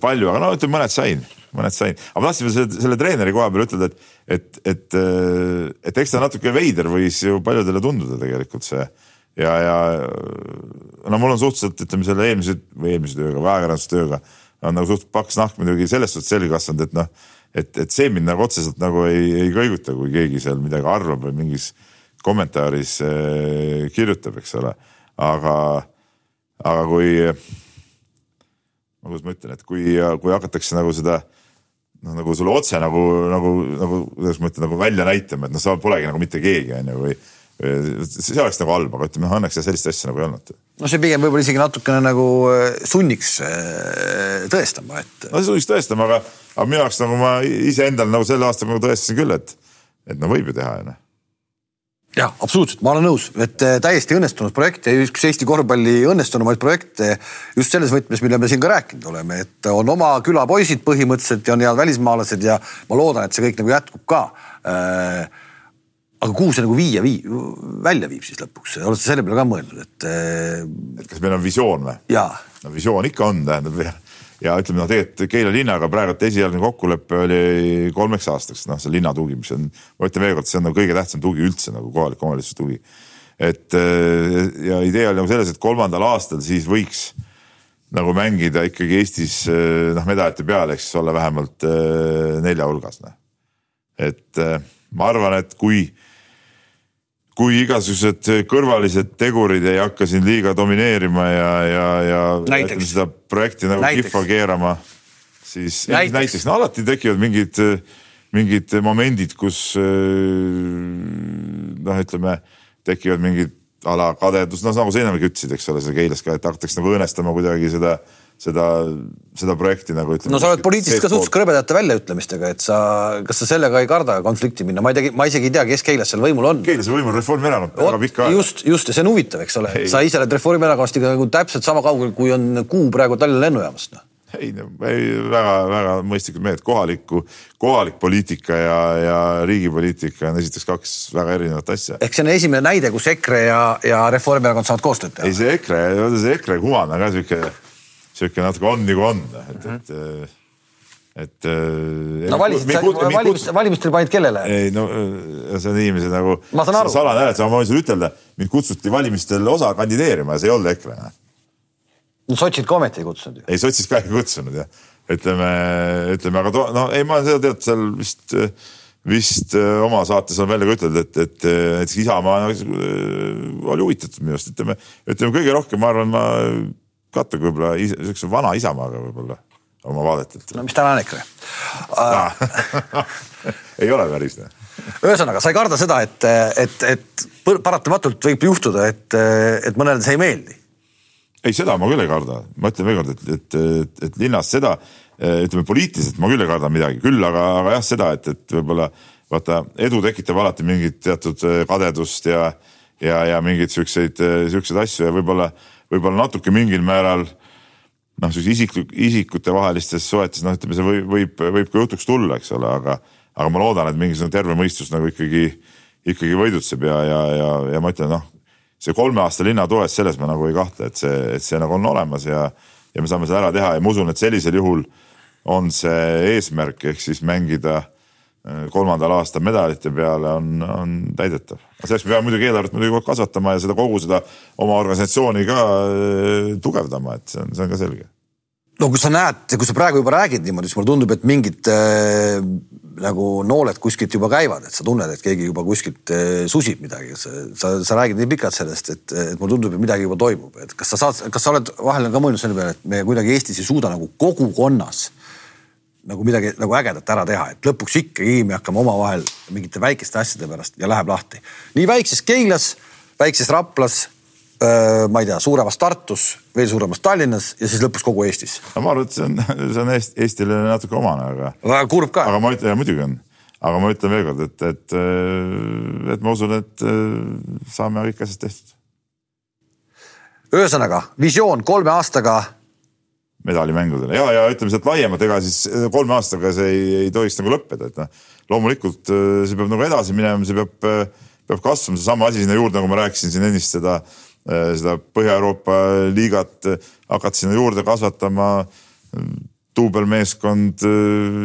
palju, aga no ütleme, mõned sain mõned sain, aga ma tahtsin selle, selle treeneri koha peal ütelda, et, et, et, äh, et eks ta natuke veider võis ju paljudele tunduda tegelikult see. Ja, ja no mul on suhteliselt, ütleme selle eelmise või eelmise tööga või ajakirjandustööga on nagu suht paks nahk muidugi selles suhtes selga kasvanud, et noh, et, et see mind nagu otseselt nagu ei, ei kõiguta, kui keegi seal midagi arvab või mingis kommentaaris äh, kirjutab, eks ole, aga, aga kui, kuidas ma ütlen, et kui, kui hakatakse nagu seda noh, nagu sulle otse nagu, nagu, nagu kuidas ma ütlen, nagu välja näitama, et noh, sa polegi nagu mitte keegi on ju või see oleks nagu halb, aga ütleme õnneks sellist asja nagu ei olnud. no see pigem võib-olla isegi natukene nagu äh, sunniks äh, tõestama, et. no sunniks tõestama, aga, aga minu jaoks nagu ma iseendal nagu selle aastaga nagu tõestasin küll, et, et no võib ju teha ju noh jah, absoluutselt, ma olen nõus, et äh, täiesti õnnestunud projekt ja üks Eesti korvpalli õnnestunumaid projekte just selles võtmes, mille me siin ka rääkinud oleme, et on oma küla poisid põhimõtteliselt ja on head välismaalased ja ma loodan, et see kõik nagu jätkub ka. Äh, aga kuhu see nagu viia, vii-, välja viib siis lõpuks, oled sa selle peale ka mõelnud, et? Äh, et kas meil on visioon või? no visioon ikka on, tähendab ja ütleme noh, tegelikult Keila linnaga praegu esialgne kokkulepe oli kolmeks aastaks, noh, see linna tugi, mis on, ma ütlen veelkord, see on nagu kõige tähtsam tugi üldse nagu kohaliku omavalitsuse tugi. et äh, ja idee oli nagu selles, et kolmandal aastal siis võiks nagu mängida ikkagi Eestis äh, noh, medalite peale, eks olla vähemalt äh, nelja hulgas, noh. et ma arvan, et kui kui igasugused kõrvalised tegurid ei hakka siin liiga domineerima ja, ja, ja seda projekti nagu näiteks. kihva keerama, siis näiteks, näiteks, no alati tekivad mingid, mingid momendid, kus noh, ütleme tekivad mingid a la kadedus, noh nagu sa enamgi ütlesid, eks ole, seal Keilas ka, et hakatakse nagu õõnestama kuidagi seda seda, seda projekti nagu ütleme. no sa oled poliitiliselt ka suhteliselt krõbedate väljaütlemistega, et sa, kas sa sellega ei karda konflikti minna, ma ei tea, ma isegi ei tea, kes Keilas seal võimul on. Keilas võimul on Reformierakond väga pikka aega. just, just ja see on huvitav, eks ole, sa ise oled Reformierakonnast ikka nagu täpselt sama kaugel, kui on kuu praegu Tallinna lennujaamast noh ei no väga-väga mõistlikud mehed, kohaliku, kohalik poliitika ja, ja riigipoliitika on esiteks kaks väga erinevat asja. ehk see on esimene näide, kus EKRE ja, ja Reformierakond saavad koostööd teha. ei, see EKRE, see EKRE kuvan on ka sihuke sihuke natuke on nagu on, et, et äh, et. Äh, no valisid, valimistel, valimistel panid kellele? ei no äh, see on inimesed nagu. salane hääletus, ma võin sulle ütelda, mind kutsuti valimistel osa kandideerima ja see ei olnud EKRE. no sotsid ka ometi ei kutsunud ju. ei, sotsid ka ei kutsunud jah, ütleme, ütleme, aga to, no ei, ma seda tead seal vist, vist oma saates on välja ka ütelnud, et, et näiteks Isamaa äh, oli huvitatud minust, ütleme, ütleme kõige rohkem, ma arvan, ma kattuge võib-olla sihukese vana Isamaaga võib-olla oma vaadetelt. no mis täna on EKRE ei ole päris nii ühesõnaga, sa ei karda seda, et, et, et paratamatult võib juhtuda, et, et mõnele see ei meeldi? ei, seda ma küll ei karda, ma ütlen veel kord, et, et, et, et linnas seda ütleme poliitiliselt ma küll ei karda midagi, küll aga, aga jah, seda, et, et võib-olla vaata edu tekitab alati mingit teatud kadedust ja, ja, ja mingeid siukseid, siukseid asju ja võib-olla, võib-olla natuke mingil määral noh, siukse isiklik, isikute vahelistes suhetes, noh, ütleme see võib, võib, võib ka jutuks tulla, eks ole, aga aga ma loodan, et mingisugune terve mõistus nagu ikkagi, ikkagi võidutseb ja, ja, ja, ja ma ütlen, noh, see kolme aasta linna toes, selles ma nagu ei kahtle, et see, et see nagu on olemas ja, ja me saame seda ära teha ja ma usun, et sellisel juhul on see eesmärk ehk siis mängida kolmandal aastal medalite peale on, on täidetav. selleks me peame muidugi eelarvet muidugi kasvatama ja seda kogu seda oma organisatsiooni ka äh, tugevdama, et see on, see on ka selge no kui sa näed, kui sa praegu juba räägid niimoodi, siis mulle tundub, et mingid äh, nagu nooled kuskilt juba käivad, et sa tunned, et keegi juba kuskilt äh, susib midagi. sa, sa, sa räägid nii pikalt sellest, et, et mulle tundub, et midagi juba toimub, et kas sa saad, kas sa oled vahel ka mõelnud selle peale, et me kuidagi Eestis ei suuda nagu kogukonnas nagu midagi nagu ägedat ära teha, et lõpuks ikkagi me hakkame omavahel mingite väikeste asjade pärast ja läheb lahti. nii väikses Keilas, väikses Raplas ma ei tea, suuremas Tartus, veel suuremas Tallinnas ja siis lõpuks kogu Eestis. no ma arvan, et see on, see on Eesti, Eestile natuke omane, aga. väga kurb ka. aga ma ütlen, muidugi on, aga ma ütlen veelkord, et, et, et ma usun, et saame kõik asjad tehtud. ühesõnaga visioon kolme aastaga. Medalimängudele ja, ja ütleme sealt laiemalt, ega siis kolme aastaga see ei, ei tohiks nagu lõppeda, et noh, loomulikult see peab nagu edasi minema, see peab, peab kasvama, seesama asi sinna juurde, nagu ma rääkisin siin ennist seda seda Põhja-Euroopa liigat hakata sinna juurde kasvatama. duubelmeeskond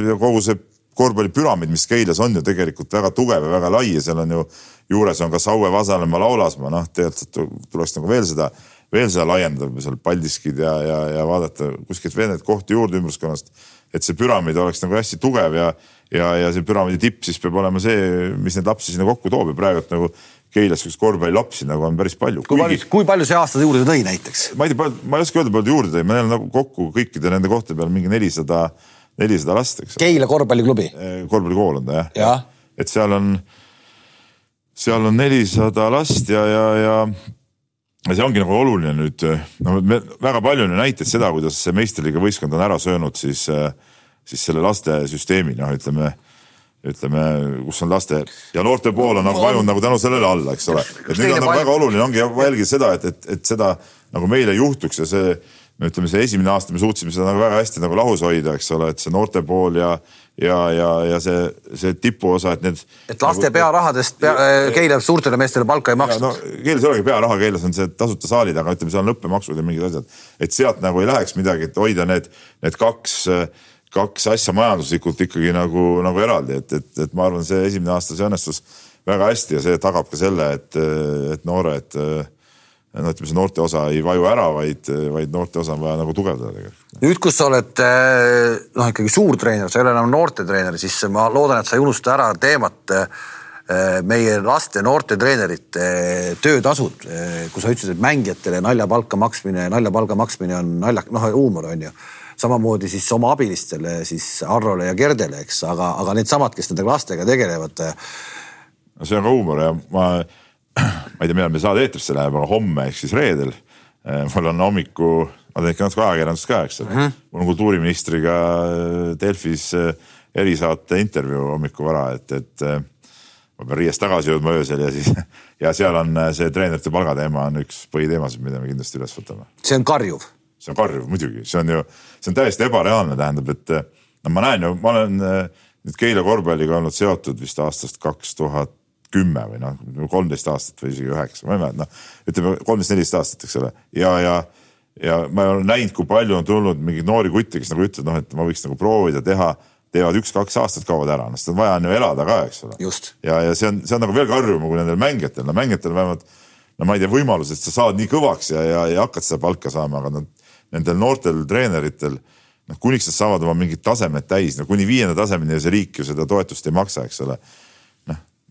ja kogu see korvpallipüramiid, mis Keilas on ju tegelikult väga tugev ja väga lai ja seal on ju juures on ka Saue Vasalemma Laulasmaa, noh, tegelikult tuleks nagu veel seda, veel seda laiendada seal Paldiskid ja, ja, ja vaadata kuskilt veel neid kohti juurde ümbruskonnast. et see püramiid oleks nagu hästi tugev ja, ja, ja see püramiidi tipp siis peab olema see, mis neid lapsi sinna kokku toob ja praegult nagu Keilas siukseid korvpallilapsi nagu on päris palju. kui palju, kui palju see aasta juurde tõi näiteks? ma ei tea, ma ei oska öelda, palju juurde tõi, ma neil nagu kokku kõikide nende kohtade peal mingi nelisada, nelisada last, eks. Keila korvpalliklubi? Eh, korvpallikool on ta jah ja. ja.. et seal on, seal on nelisada last ja, ja, ja ja see ongi nagu oluline nüüd, no me väga palju on ju näiteid seda, kuidas see meistriliiga võistkond on ära söönud siis, siis selle lastesüsteemi, noh, ütleme ütleme, kus on laste ja noorte pool on nagu vajunud nagu tänu sellele alla, eks ole. et nüüd on nagu väga oluline ongi jälgida seda, et, et, et seda nagu meil ei juhtuks ja see no ütleme, see esimene aasta me suutsime seda nagu väga hästi nagu lahus hoida, eks ole, et see noorte pool ja, ja, ja, ja see, see tipuosa, et need. et laste nagu, pearahadest pea, Keilas suurtele meestele palka ei makstud. no Keilas ei olegi pearaha, Keilas on see tasuta saalid, aga ütleme, seal on õppemaksud ja mingid asjad, et sealt nagu ei läheks midagi, et hoida need, need kaks äh, kaks asja majanduslikult ikkagi nagu, nagu eraldi, et, et, et ma arvan, see esimene aasta, see õnnestus väga hästi ja see tagab ka selle, et, et noored, no ütleme, see noorte osa ei vaju ära, vaid, vaid noorte osa on vaja nagu tugevdada tegelikult. nüüd, kus sa oled noh, ikkagi suur treener, sa ei ole enam noortetreener, siis ma loodan, et sa ei unusta ära teemat meie laste noorte treenerite töötasud, kui sa ütlesid, et mängijatele naljapalka maksmine, naljapalga maksmine on naljak, noh huumor on ju samamoodi siis oma abilistele, siis Arrole ja Gerdele, eks, aga, aga needsamad, kes nende lastega tegelevad. no see on ka huumor ja ma, ma ei tea, millal meie saade eetrisse läheb, aga homme ehk siis reedel eh, mul on hommiku, ma teen ikka natuke ajakirjandust ka, eks ole mm, -hmm. mul on kultuuriministriga eh, Delfis eh, erisaate intervjuu hommikuvara, et, et ma pean riiest tagasi jõudma öösel ja siis ja seal on see treenerite palgateema on üks põhiteemasid, mida me kindlasti üles võtame. see on karjuv see on karjuv muidugi, see on ju, see on täiesti ebareaalne, tähendab, et no ma näen ju, ma olen nüüd Keila korvpalliga olnud seotud vist aastast kaks tuhat kümme või noh, kolmteist aastat või isegi üheksa, ma ei mäleta, noh ütleme kolmteist, neliteist aastat, eks ole, ja, ja ja ma olen näinud, kui palju on tulnud mingeid noori kutte, kes nagu ütlevad, noh, et ma võiks nagu proovida teha, teevad üks-kaks aastat, kaovad ära, noh, seda on vaja on ju elada ka, eks ole. ja, ja see on, see on nagu veel karjuvam kui nendel mängijatel, no mängijatel vähemalt no ma ei tea, võimalused, sa saad nii kõvaks ja, ja, ja hakkad seda palka saama, aga nad nendel noortel treeneritel noh, kuniks nad saavad oma mingid tasemed täis, no kuni viienda tasemeni see riik ju seda toetust ei maksa, eks ole.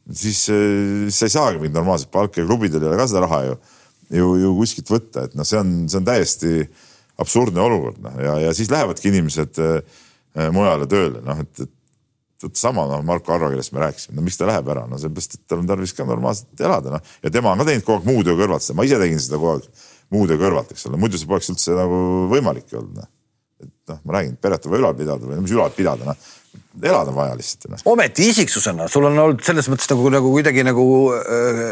Siis, siis sa ei saagi mingit normaalset palka ja klubidel ei ole ka seda raha ju, ju, ju kuskilt võtta, et noh, see on, see on täiesti absurdne olukord noh ja, ja siis lähevadki inimesed äh, mujale tööle, noh et, et vot sama noh, Marko Arro, kellest me rääkisime, no miks ta läheb ära, no sellepärast, et tal on tarvis ka normaalselt elada, noh. ja tema on ka teinud kogu aeg muu töö kõrvalt seda, ma ise tegin seda kogu aeg muu töö kõrvalt, eks ole, muidu see poleks üldse nagu võimalik olnud, noh. et noh, ma räägin, peret on vaja ülal pidada või mis ülal pidada, noh. Elada vaja lihtsalt no.. ometi isiksusena sul on olnud selles mõttes nagu, nagu kuidagi nagu äh,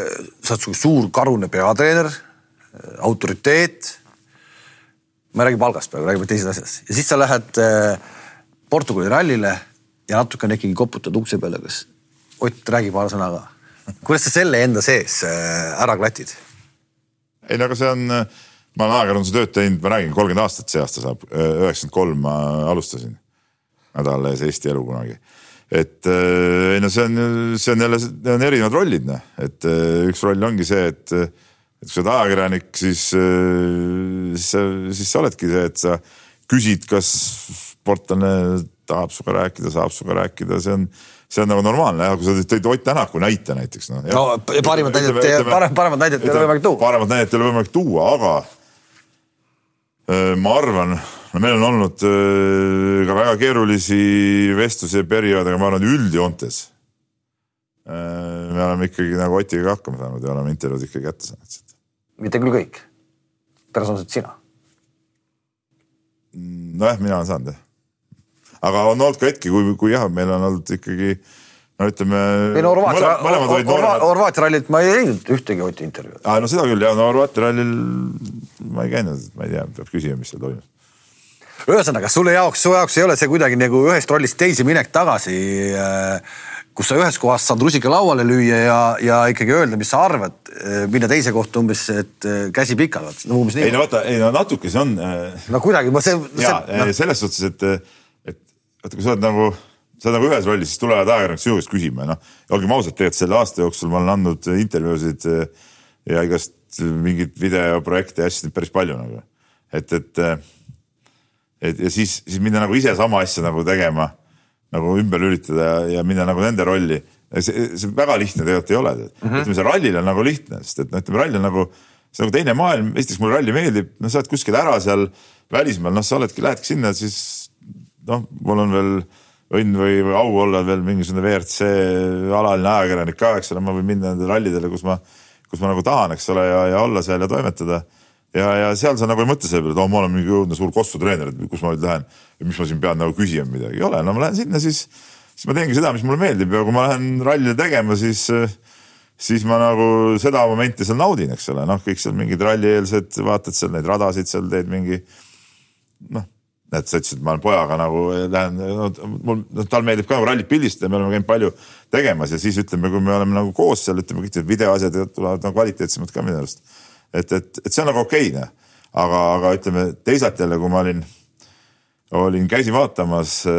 sa oled suur karune peatreener äh,, autoriteet. ma ei räägi palgast praegu, räägime teisest asjast ja siis sa lähed äh, Portugali rallile ja natukene ikkagi koputad ukse peale, kas Ott räägi paar sõna ka. kuidas sa selle enda sees äh, ära klatid? ei no aga see on, ma olen ajakirjanduse tööd teinud, ma räägin, kolmkümmend aastat see aasta saab, üheksakümmend kolm ma alustasin. Nädal ees Eesti elu kunagi. et äh, ei no see on, see on jälle, need on erinevad rollid noh, et äh, üks roll ongi see, et, et kui sa oled ajakirjanik, siis, siis sa, siis sa oledki see, et sa küsid, kas sportlane tahab sinuga rääkida, saab sinuga rääkida, see on, see on nagu normaalne jah, kui sa tõid Ott Tänaku näite näiteks noh. no parimat näidet, paremat näidet ei ole võimalik tuua. paremat näidet ei ole võimalik tuua, aga ma arvan, no meil on olnud ka väga keerulisi vestlusi ja perioode, aga ma arvan, et üldjoontes me oleme ikkagi nagu Otiga hakkama saanud ja oleme intervjuud ikkagi kätte saanud. mitte küll kõik, personaalselt sina. nojah, mina olen saanud jah aga on olnud ka hetki, kui, kui jah, meil on olnud ikkagi no ütleme. ei no Horvaatia, Horvaatia rallilt ma ei leidnud ühtegi Oti intervjuud. aa no seda küll ja no Horvaatia rallil ma ei käinud, ma ei tea, peab küsima, mis seal toimus. Ühesõnaga sulle jaoks, su jaoks ei ole see kuidagi nagu ühest rollist teise minek tagasi äh, kus sa ühes kohas saad rusika lauale lüüa ja, ja ikkagi öelda, mis sa arvad, äh, minna teise kohta umbes, et äh, käsi pikal, no umbes nii. ei no vaata, ei no natuke see on. no kuidagi, ma see. ja no. selles suhtes, et vaata, kui sa oled nagu, sa oled nagu ühes rollis, siis tulevad ajakirjanikud sinu käest küsima noh, olgem ausad, tegelikult selle aasta jooksul ma olen andnud intervjuusid ja igast mingeid videoprojekte ja asju päris palju nagu. et, et, et ja siis, siis minna nagu ise sama asja nagu tegema, nagu ümber lülitada ja, ja minna nagu nende rolli. see, see väga lihtne tegelikult ei ole mm. -hmm. ütleme, see rallil on nagu lihtne, sest et noh, ütleme rall on nagu, see on nagu teine maailm, esiteks mulle ralli meeldib, no sa oled kuskil ära seal välismaal, noh, sa oledki, lähedki sinna, siis noh, mul on veel õnn või, või au olla veel mingisugune WRC alaline ajakirjanik ka, eks ole, ma võin minna nendele rallidele, kus ma, kus ma nagu tahan, eks ole, ja, ja olla seal ja toimetada. Ja, ja seal sa nagu ei mõtle selle peale, et oh, ma olen mingi õudne suur kossutreener, et kus ma nüüd lähen, mis ma siin pean nagu küsima midagi, ei ole, no ma lähen sinna, siis, siis ma teengi seda, mis mulle meeldib ja kui ma lähen rallile tegema, siis siis ma nagu seda momenti seal naudin, eks ole, noh, kõik seal mingid rallieelsed, vaatad seal neid radasid, seal teed mingi noh et sa ütlesid, et ma olen pojaga nagu lähen no,, mul, noh tal meeldib ka nagu rallit pildistada, me oleme käinud palju tegemas ja siis ütleme, kui me oleme nagu koos seal, ütleme kõik need videoasjad tulevad nagu kvaliteetsemad ka minu arust. Et, et, et see on nagu okei okay,, aga, aga ütleme teisalt jälle, kui ma olin, olin, käisin vaatamas äh,,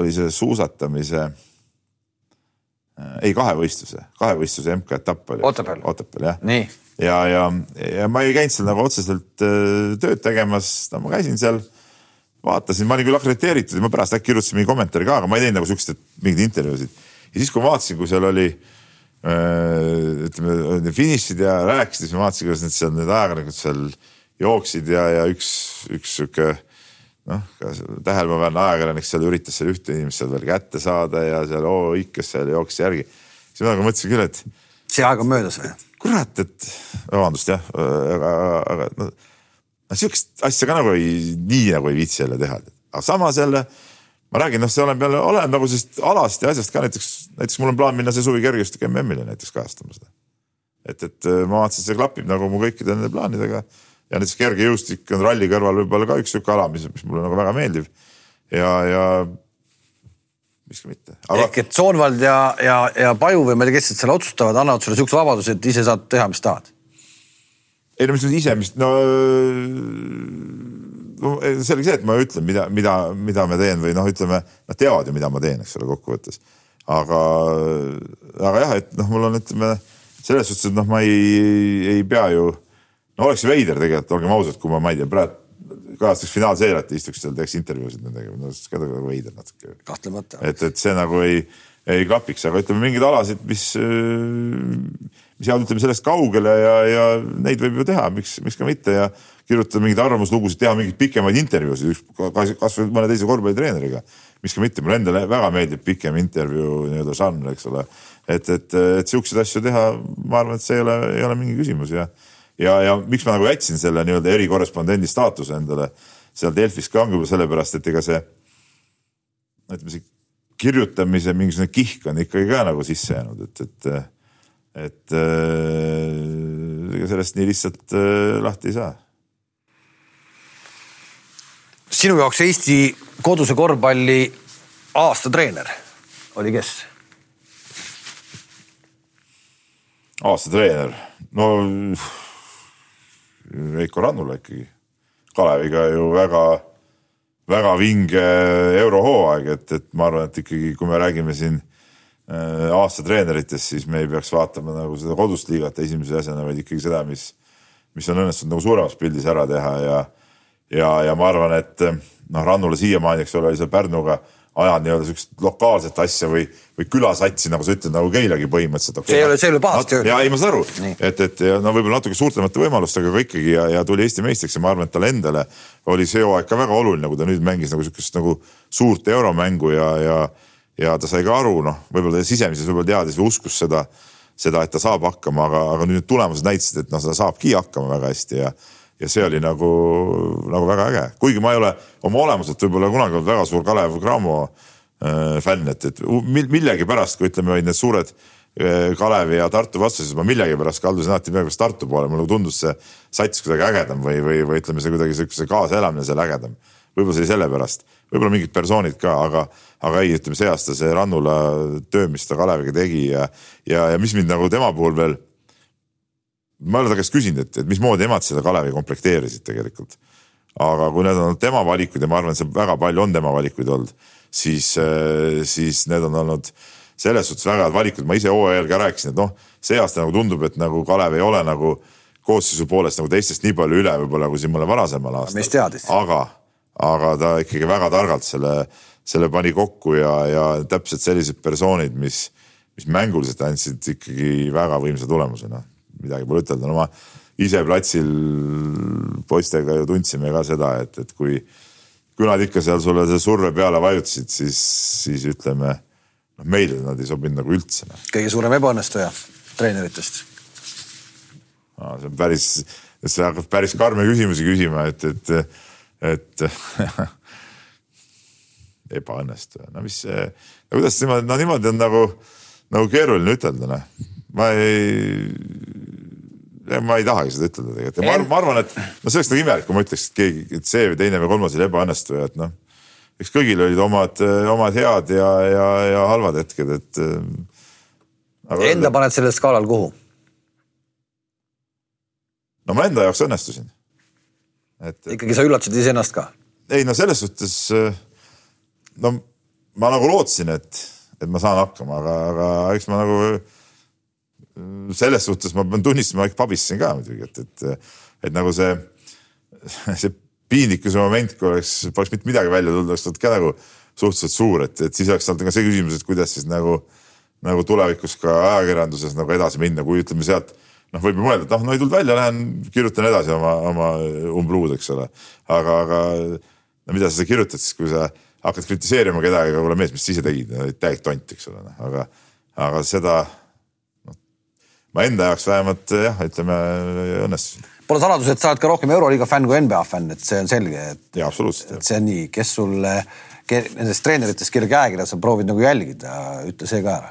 oli see suusatamise äh,, ei kahevõistluse, kahevõistluse MK-etapp oli. Otepääl. Otepääl jah. nii ja, ja, ja ma ei käinud seal nagu otseselt äh, tööd tegemas, no ma käisin seal, vaatasin, ma olin küll akrediteeritud ja ma pärast äkki kirjutasin mingi kommentaari ka, aga ma ei teinud nagu siukseid mingeid intervjuusid. ja siis, kui ma vaatasin, kui seal oli äh, ütleme finišid ja rääkisid, siis ma vaatasin, kuidas need seal need ajakirjanikud seal jooksid ja, ja üks, üks sihuke noh, tähelepanuväärne ajakirjanik seal üritas seal ühte inimest seal veel kätte saada ja seal oo hõikas seal jooksis järgi. siis ma nagu mõtlesin küll, et. see aeg on möödas või? kurat, et vabandust jah, aga, aga no, sihukest asja ka nagu ei, nii nagu ei viitsi jälle teha. aga samas jälle ma räägin, noh, see oleneb jälle, oleneb nagu sellest alast ja asjast ka näiteks, näiteks mul on plaan minna see suvi kergejõustiku MM-ile näiteks kajastama seda. et, et ma vaatasin, see klapib nagu mu kõikide nende plaanidega ja näiteks kergejõustik on ralli kõrval võib-olla ka üks sihuke ala, mis, mis mulle nagu väga meeldib. ja, ja miks ka mitte Aga.... ehk et Soonvald ja, ja, ja Paju või ma ei tea, kes seal otsustavad, annavad sulle siukse vabaduse, et ise saad teha, mis tahad? ei no mis nüüd ise, mis no, no selge see, et ma ütlen, mida, mida, mida ma teen või noh, ütleme nad teavad ju, mida ma teen, eks ole, kokkuvõttes. aga, aga jah, et noh, mul on, ütleme selles suhtes, et noh, ma ei, ei pea ju, no oleks veider tegelikult, olgem ausad, kui ma, ma ei tea, praegu kajastaks finaalseeriat, istuks seal, teeks intervjuusid nendega, no see on ka veider natuke. kahtlemata. et, et see nagu ei, ei klapiks, aga ütleme mingid alasid, mis, mis jäävad, ütleme sellest kaugele ja, ja neid võib ju teha, miks, miks ka mitte ja kirjutada mingeid arvamuslugusid, teha mingeid pikemaid intervjuusid, kasvõi mõne teise korvpallitreeneriga. miks ka mitte, mulle endale väga meeldib pikem intervjuu nii-öelda žanr, eks ole. et, et, et siukseid asju teha, ma arvan, et see ei ole, ei ole mingi küsimus ja ja, ja miks ma nagu jätsin selle nii-öelda erikorrespondendi staatuse endale seal Delfis ka ongi sellepärast, et ega see ütleme, see kirjutamise mingisugune kihk on ikkagi ka nagu sisse jäänud, et, et, et ega sellest nii lihtsalt lahti ei saa. Sinu jaoks Eesti koduse korvpalli aastatreener oli kes? aastatreener, no Veiko Rannula ikkagi. Kaleviga ju väga, väga vinge eurohooaeg, et, et ma arvan, et ikkagi, kui me räägime siin äh, aasta treeneritest, siis me ei peaks vaatama nagu seda kodust liigat esimese asjana, vaid ikkagi seda, mis, mis on õnnestunud nagu suuremas pildis ära teha ja, ja, ja ma arvan, et noh, Rannula siiamaani, eks ole, oli seal Pärnuga ajad nii-öelda siukest lokaalset asja või, või külasatsi, nagu sa ütled, nagu Keilagi põhimõtteliselt okay,. see ei ole, see ei ole pahasti öeldud. ja ei, ma saan aru, et, et ja no võib-olla natuke suurtemate võimalustega, aga ikkagi ja, ja tuli Eesti meistriks ja ma arvan, et talle endale oli see hooaeg ka väga oluline, kui ta nüüd mängis nagu siukest nagu suurt euromängu ja, ja, ja ta sai ka aru, noh, võib-olla sisemises võib-olla teadis või uskus seda, seda, et ta saab hakkama, aga, aga nüüd tulemused näitasid, et noh, ta saabki hakkama väga hästi ja ja see oli nagu, nagu väga äge, kuigi ma ei ole oma olemuselt võib-olla kunagi olnud väga suur Kalev Cramo äh, fänn, et, et millegipärast, kui ütleme, olid need suured äh, Kalevi ja Tartu vastased, ma millegipärast kaldusin alati millegipärast Tartu poole, mulle tundus see sats kuidagi ägedam või, või, või ütleme, see kuidagi siukese kaasaelamine seal ägedam. võib-olla see oli sellepärast, võib-olla mingid persoonid ka, aga, aga ei, ütleme see aasta see Rannula töö, mis ta Kaleviga tegi ja, ja, ja mis mind nagu tema puhul veel ma olen ta käest küsinud, et, et mismoodi nemad seda Kalevi komplekteerisid tegelikult. aga kui need on olnud tema valikud ja ma arvan, et see väga palju on tema valikuid olnud, siis, äh, siis need on olnud selles suhtes väga head valikud, ma ise hooajal ka rääkisin, et noh, see aasta nagu tundub, et nagu Kalev ei ole nagu koosseisu poolest nagu teistest nii palju üle võib-olla kui siin mõnel varasemal aastal. aga, aga ta ikkagi väga targalt selle, selle pani kokku ja, ja täpselt sellised persoonid, mis, mis mänguliselt andsid ikkagi väga võimsa tulemuse, noh midagi pole ütelda, no ma ise platsil poistega ju tundsime ka seda, et, et kui, kui nad ikka seal sulle selle surve peale vajutasid, siis, siis ütleme, noh meile nad ei sobinud nagu üldse. Noh. kõige suurem ebaõnnestuja treeneritest no,? see on päris, sa hakkad päris karme küsimusi küsima, et, et, et ebaõnnestuja, no mis no kuidas niimoodi, no niimoodi on nagu, nagu keeruline ütelda, noh. ma ei ma ei tahagi seda ütelda tegelikult ja ma, ma arvan, et no see oleks nagu imelik, kui ma ütleks, et keegi, et see või teine või kolmas oli ebaõnnestuja, et noh. eks kõigil olid omad, omad head ja, ja, ja halvad hetked, et. Enda öelda, paned sellel skaalal kuhu? no ma enda jaoks õnnestusin. et. ikkagi sa üllatasid iseennast ka? ei no selles suhtes. no ma nagu lootsin, et, et ma saan hakkama, aga, aga eks ma nagu selles suhtes ma pean tunnistama, ma pabistasin ka muidugi, et, et, et nagu see, see piinlikkuse moment, kui oleks, poleks mitte midagi välja tulnud, oleks olnud ka nagu suhteliselt suur, et, et siis oleks olnud ka see küsimus, et kuidas siis nagu, nagu tulevikus ka ajakirjanduses nagu edasi minna, kui ütleme sealt noh, võib ju mõelda, et noh, no ei tulnud välja, lähen kirjutan edasi oma, oma umbluud, eks ole. aga, aga no mida sa kirjutad siis, kui sa hakkad kritiseerima kedagi, kuule mees, mis sa ise tegid, täielik tont, eks ole, noh, aga, aga seda ma enda jaoks vähemalt jah, ütleme õnnestusin. Pole saladus, et sa oled ka rohkem Euroliiga fänn kui NBA fänn, et see on selge, et. jaa, absoluutselt. et see on nii, kes sul nendest treeneritest, kelle käekirja sa proovid nagu jälgida, ütle see ka ära.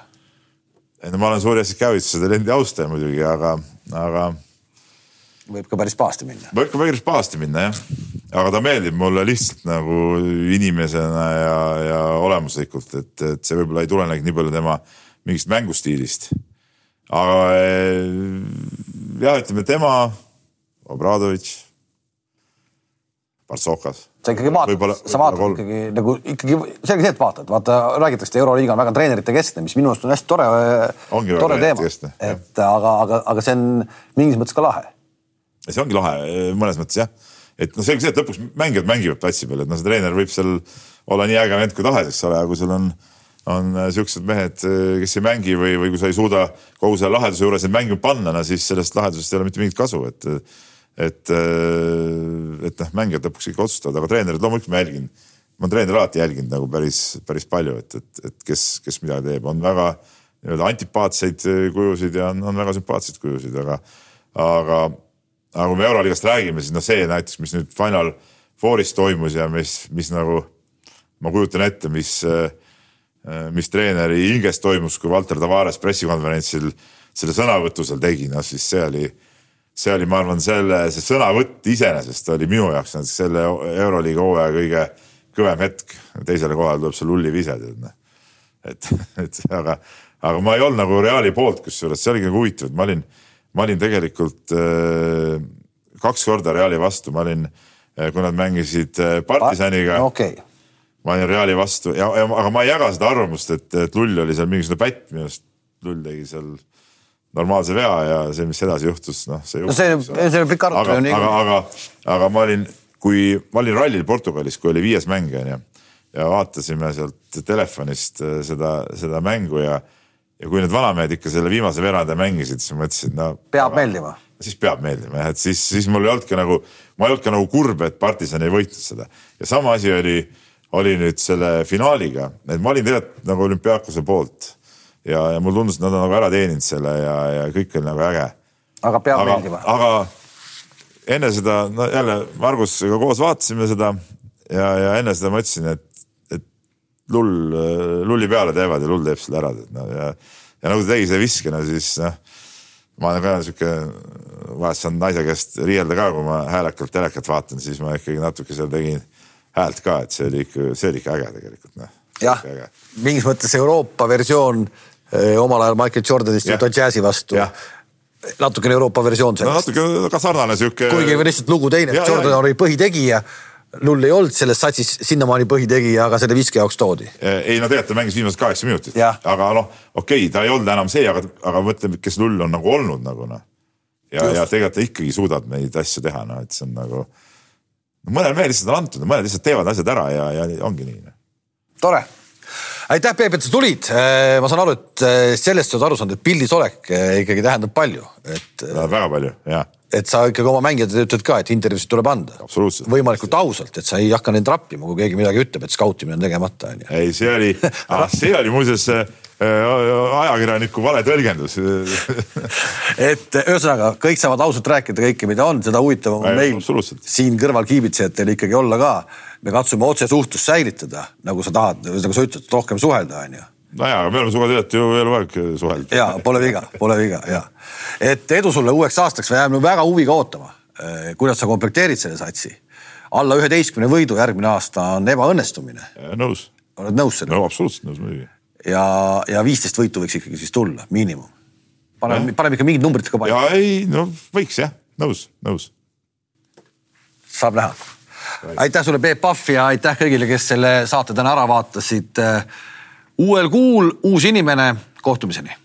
ei no ma olen suur Jassikavitsa lendi austaja muidugi, aga, aga. võib ka päris pahasti minna. võib ka päris pahasti minna jah, aga ta meeldib mulle lihtsalt nagu inimesena ja, ja olemuslikult, et, et see võib-olla ei tulenegi nii palju tema mingist mängustiilist aga eh, jah, ütleme tema, Obradovitš, Partsokas. sa ikkagi vaatad, sa vaatad kolm. ikkagi nagu ikkagi selge see, et vaatad, vaata räägitakse, Euroliiga on väga treenerite keskne, mis minu arust on hästi tore, tore teema, et aga, aga, aga see on mingis mõttes ka lahe. see ongi lahe mõnes mõttes jah, et noh, selge see, et lõpuks mängijad mängivad platsi peal, et noh, see treener võib seal olla nii äge vend kui tahes, eks ole, aga kui sul on, on siuksed mehed, kes ei mängi või, või kui sa ei suuda kogu selle laheduse juures neid mängima panna, no siis sellest lahedusest ei ole mitte mingit kasu, et et, et noh, mängijad lõpuks ikka otsustavad, aga treenerid loomulikult ma jälgin. ma olen treeneri alati jälginud nagu päris, päris palju, et, et, et kes, kes midagi teeb, on väga nii-öelda antipaatseid kujusid ja on, on väga sümpaatseid kujusid, aga, aga, aga kui me Euroliigast räägime, siis noh, see näiteks, mis nüüd Final Fouris toimus ja mis, mis nagu ma kujutan ette, mis, mis treeneri hinges toimus, kui Valter Tavares pressikonverentsil selle sõnavõtu seal tegi, noh siis see oli see oli, ma arvan, selle, see sõnavõtt iseenesest oli minu jaoks näiteks selle Euroliiga hooaja kõige kõvem hetk. teisele kohale tuleb see Lulli vise, tead noh. et, et aga, aga ma ei olnud nagu Reali poolt, kusjuures see oligi nagu huvitav, et ma olin, ma olin tegelikult äh, kaks korda Reali vastu, ma olin äh,, kui nad mängisid äh, partisaniga okay. Ma olin Reali vastu ja, ja, aga ma ei jaga seda arvamust, et, et Lull oli seal mingisugune pätt, minu arust Lull tegi seal normaalse vea ja see, mis edasi juhtus, noh, see. no see, see on pikk arutelu. aga, aga, aga, aga ma olin, kui ma olin rallil Portugalis, kui oli viies mäng onju ja vaatasime sealt telefonist äh, seda, seda mängu ja, ja kui need vanamehed ikka selle viimase veerandi mängisid, siis ma mõtlesin, no. peab meeldima. siis peab meeldima jah, et siis, siis mul ei olnudki nagu, ma ei olnud ka nagu kurb, et partisan ei võitnud seda ja sama asi oli, oli nüüd selle finaaliga, et ma olin tegelikult nagu olümpiaakuse poolt ja, ja mulle tundus, et nad on nagu ära teeninud selle ja, ja kõik oli nagu äge. aga peab aga, meeldima. aga enne seda, no jälle Margusega koos vaatasime seda ja, ja enne seda ma ütlesin, et, et lull, lulli peale teevad ja lull teeb selle ära. No, ja, ja nagu ta tegi selle viske, no siis noh, ma olen ka sihuke, vahest saan naise käest riielda ka, kui ma häälekalt telekat vaatan, siis ma ikkagi natuke seal tegin häält ka, et see oli ikka, see oli ikka äge tegelikult noh. jah, mingis mõttes Euroopa versioon Eh, omal ajal Michael Jordanist Utah Jazzi vastu. natukene Euroopa versioon sellest no,. natuke ka sarnane sihuke. kuigi lihtsalt lugu teine, Jordan oli põhitegija Lull ei olnud selles satsis sinnamaani põhitegija, aga selle viske jaoks toodi. ei no tegelikult ta mängis viimased kaheksa minutit, aga noh, okei okay,, ta ei olnud enam see, aga, aga mõtle, kes Lull on nagu olnud nagu noh. ja, ja tegelikult ta ikkagi suudab neid asju teha, noh, et see on nagu. Mõnel mehel lihtsalt on antud, mõned lihtsalt teevad asjad ära ja, ja ongi nii. Noh. tore aitäh, Peep, et sa tulid. Äh, ma saan aru, et äh, sellest sa oled aru saanud, et pildis olek äh, ikkagi tähendab palju, et. väga palju, jah et sa ikkagi oma mängijatele ütled ka, et intervjuusid tuleb anda. võimalikult ausalt, et sa ei hakka neid trappima, kui keegi midagi ütleb, et skautimine on tegemata, onju. ei, see oli ah,, see oli muuseas ajakirjaniku vale tõlgendus et ühesõnaga kõik saavad ausalt rääkida kõike, mida on, seda huvitavam on meil siin kõrval kiibitsejatel ikkagi olla ka me katsume otsesuhtlust säilitada, nagu sa tahad, nagu sa ütled, rohkem suhelda, onju nojaa, aga me oleme tegelikult ju eluaeg suhelnud. ja pole viga, pole viga ja, et edu sulle uueks aastaks, me jääme väga huviga ootama, eh, kuidas sa komplekteerid selle satsi. alla üheteistkümne võidu järgmine aasta on ebaõnnestumine. nõus. oled nõus sellega? no absoluutselt nõus muidugi. Ja, ja viisteist võitu võiks ikkagi siis tulla, miinimum. paneme, paneme ikka mingid numbrid ka paika. ei, no võiks jah, nõus, nõus. saab näha aitäh sulle, Peep Pahv ja aitäh kõigile, kes selle saate täna ära vaatasid. uuel kuul uus inimene, kohtumiseni